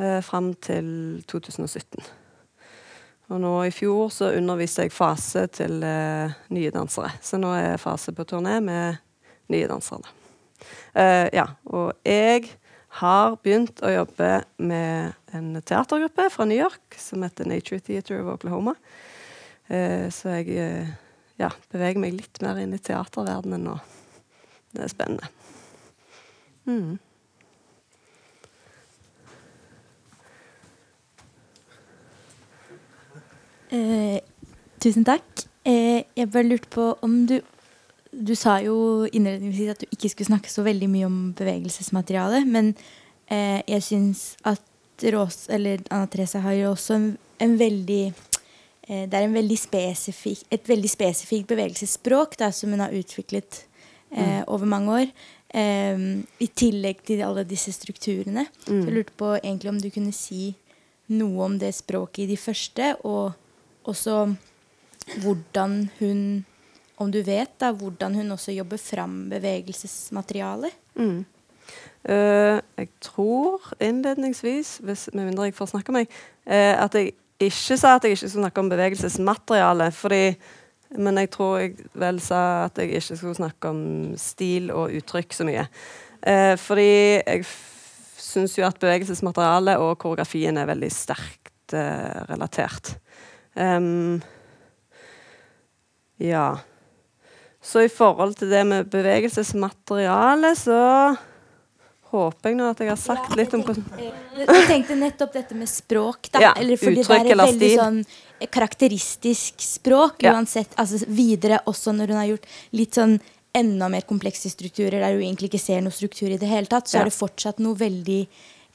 eh, fram til 2017. Og nå i fjor så underviste jeg fase til eh, nye dansere. Så nå er jeg fase på turné med nye dansere. Eh, ja, og jeg har begynt å jobbe med en teatergruppe fra New York som heter Nature Theater of Oklahoma. Eh, så jeg eh, ja, beveger meg litt mer inn i teaterverdenen nå. Det er spennende. Mm. Eh, tusen takk. Eh, jeg bare lurte på om du du sa jo innledningsvis at du ikke skulle snakke så veldig mye om bevegelsesmateriale, men eh, jeg syns at Rås, eller Anna Therese har jo også en, en veldig eh, Det er en veldig spesifik, et veldig spesifikt bevegelsesspråk da, som hun har utviklet eh, mm. over mange år. Eh, I tillegg til alle disse strukturene. Mm. Så jeg lurte på egentlig om du kunne si noe om det språket i de første, og også hvordan hun om du vet da, hvordan hun også jobber fram bevegelsesmateriale? Mm. Uh, jeg tror innledningsvis, hvis, med mindre jeg får snakke meg, uh, at jeg ikke sa at jeg ikke skulle snakke om bevegelsesmateriale. Fordi, men jeg tror jeg vel sa at jeg ikke skulle snakke om stil og uttrykk så mye. Uh, fordi jeg syns jo at bevegelsesmateriale og koreografien er veldig sterkt relatert. Ja. Så i forhold til det med bevegelsesmateriale, så håper jeg nå at jeg har sagt litt om hvordan Jeg tenkte nettopp dette med språk, da. Ja, eller fordi det er et veldig sånn karakteristisk språk ja. uansett. Altså videre også når hun har gjort litt sånn enda mer komplekse strukturer der hun egentlig ikke ser noe struktur i det hele tatt, så ja. er det fortsatt noe veldig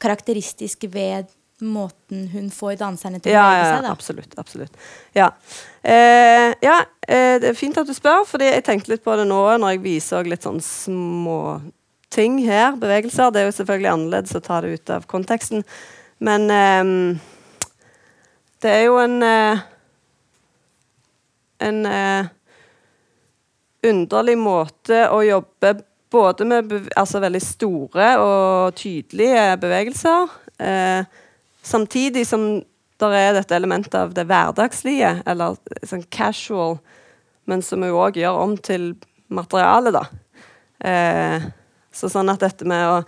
karakteristisk ved måten hun får danserne til å bevege ja, seg. Da. Absolutt. absolutt. Ja. Eh, ja eh, det er fint at du spør, fordi jeg tenkte litt på det nå når jeg viser litt sånn små ting her. Bevegelser. Det er jo selvfølgelig annerledes å ta det ut av konteksten. Men eh, det er jo en eh, En eh, underlig måte å jobbe både med altså veldig store og tydelige bevegelser. Eh, Samtidig som der er dette elementet av det hverdagslige, eller sånn casual, men som vi òg gjør om til materiale, da. Eh, så sånn at dette med å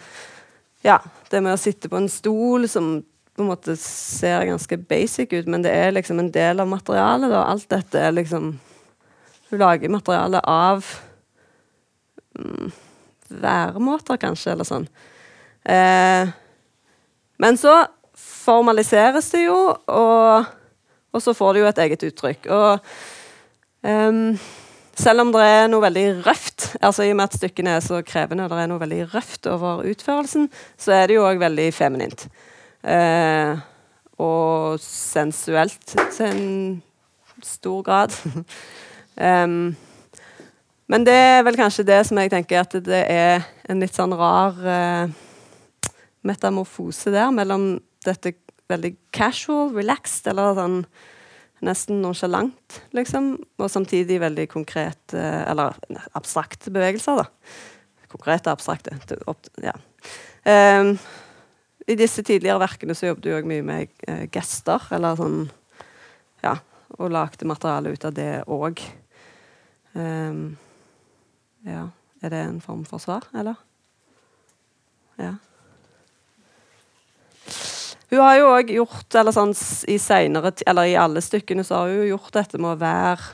Ja, det med å sitte på en stol som på en måte ser ganske basic ut, men det er liksom en del av materialet, da. Alt dette er liksom Hun lager materiale av mm, væremåter, kanskje, eller sånn. Eh, men så formaliseres det jo, og, og, så får det jo et eget uttrykk. Og um, selv om det er noe veldig røft, altså i og med at stykkene er så krevende, og det er noe veldig røft over utførelsen, så er det jo òg veldig feminint. Uh, og sensuelt til en stor grad. um, men det er vel kanskje det som jeg tenker at det er en litt sånn rar uh, metamorfose der mellom dette veldig casual, relaxed, eller sånn nesten nonsjalant, liksom, og samtidig veldig konkret uh, Eller abstrakte bevegelser, da. Konkrete, abstrakte. Ja. Um, I disse tidligere verkene så jobbet òg mye med uh, gester, eller sånn Ja, og lagde materiale ut av det òg. Um, ja. Er det en form for svar, eller? Ja. Hun har jo òg gjort eller sånn, i senere, eller i alle stykkene så har hun gjort dette med å være,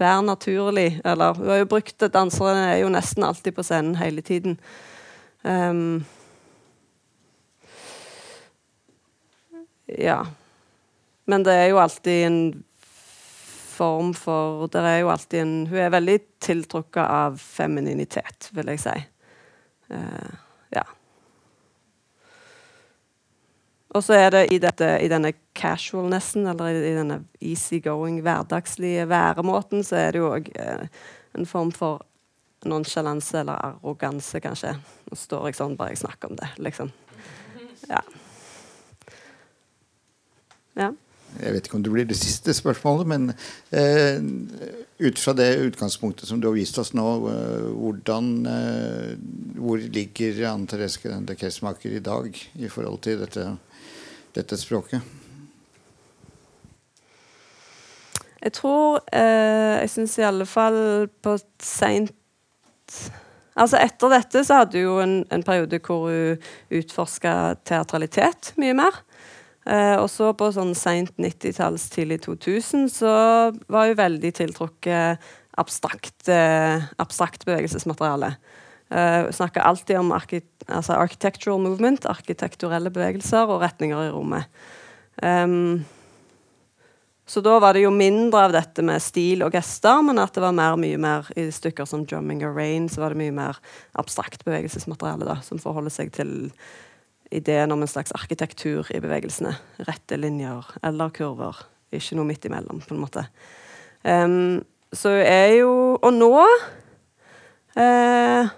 være naturlig. Eller hun har jo brukt det, Danserne er jo nesten alltid på scenen hele tiden. Um, ja. Men det er jo alltid en form for Det er jo alltid en Hun er veldig tiltrukket av femininitet, vil jeg si. Uh, ja. Og så er det i, dette, i denne casualnessen, eller i, i denne easygoing, hverdagslige væremåten, så er det jo òg eh, en form for nonsjalanse eller arroganse, kanskje. Nå står jeg sånn bare jeg snakker om det, liksom. Ja. Ja. Jeg vet ikke om det blir det siste spørsmålet, men eh, ut fra det utgangspunktet som du har vist oss nå, eh, hvordan, eh, hvor ligger Anne Therese Grende Kessmaker i dag i forhold til dette, dette språket? Jeg tror eh, Jeg syns i alle fall på seint Altså Etter dette så hadde hun jo en, en periode hvor hun utforska teatralitet mye mer. Eh, og så på sånn seint 90-talls, tidlig 2000, så var hun veldig tiltrukket abstrakt, eh, abstrakt bevegelsesmateriale. Uh, snakker alltid om arki altså architectural movement, arkitekturelle bevegelser og retninger i rommet. Um, så da var det jo mindre av dette med stil og gester, men at det var mer, mye mer i stykker som 'Drumming of Rain', så var det mye mer abstrakt bevegelsesmateriale da, som forholder seg til ideen om en slags arkitektur i bevegelsene. Rette linjer eller kurver. Ikke noe midt imellom, på en måte. Um, så er jo Og nå uh,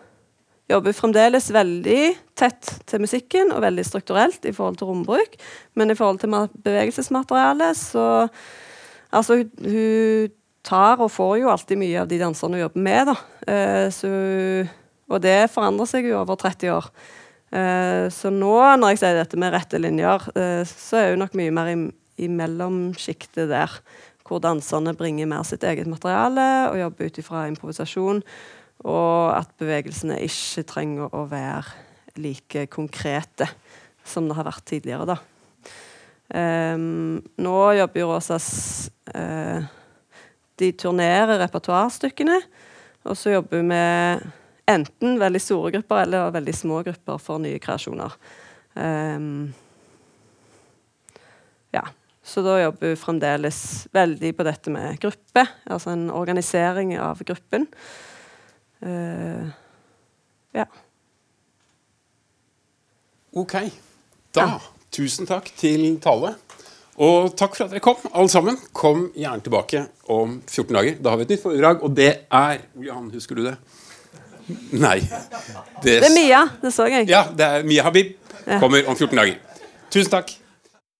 jobber fremdeles veldig tett til musikken og veldig strukturelt i forhold til rombruk. Men i forhold til bevegelsesmaterialet, så Altså, hun, tar og får jo alltid mye av de danserne hun jobber med, da. Uh, så, og det forandrer seg jo over 30 år. Uh, så nå, når jeg sier dette med rette linjer, uh, så er hun nok mye mer i, i mellomsjiktet der. Hvor danserne bringer mer sitt eget materiale og jobber ut ifra improvisasjon. Og at bevegelsene ikke trenger å være like konkrete som det har vært tidligere. da. Um, nå jobber jo Rosas uh, De turnerer repertoarstykkene, og så jobber vi med enten veldig store grupper eller veldig små grupper for nye kreasjoner. Um, ja. Så da jobber vi fremdeles veldig på dette med gruppe, altså en organisering av gruppen. Uh, ja. Ok. Da, ja. tusen takk til Tale. Og takk for at dere kom, alle sammen. Kom gjerne tilbake om 14 dager. Da har vi et nytt foredrag, og det er Jan, husker du det? Nei. Det, det er Mia. Det så jeg. Ja, det er Mia Habib. Kommer om 14 dager. Tusen takk.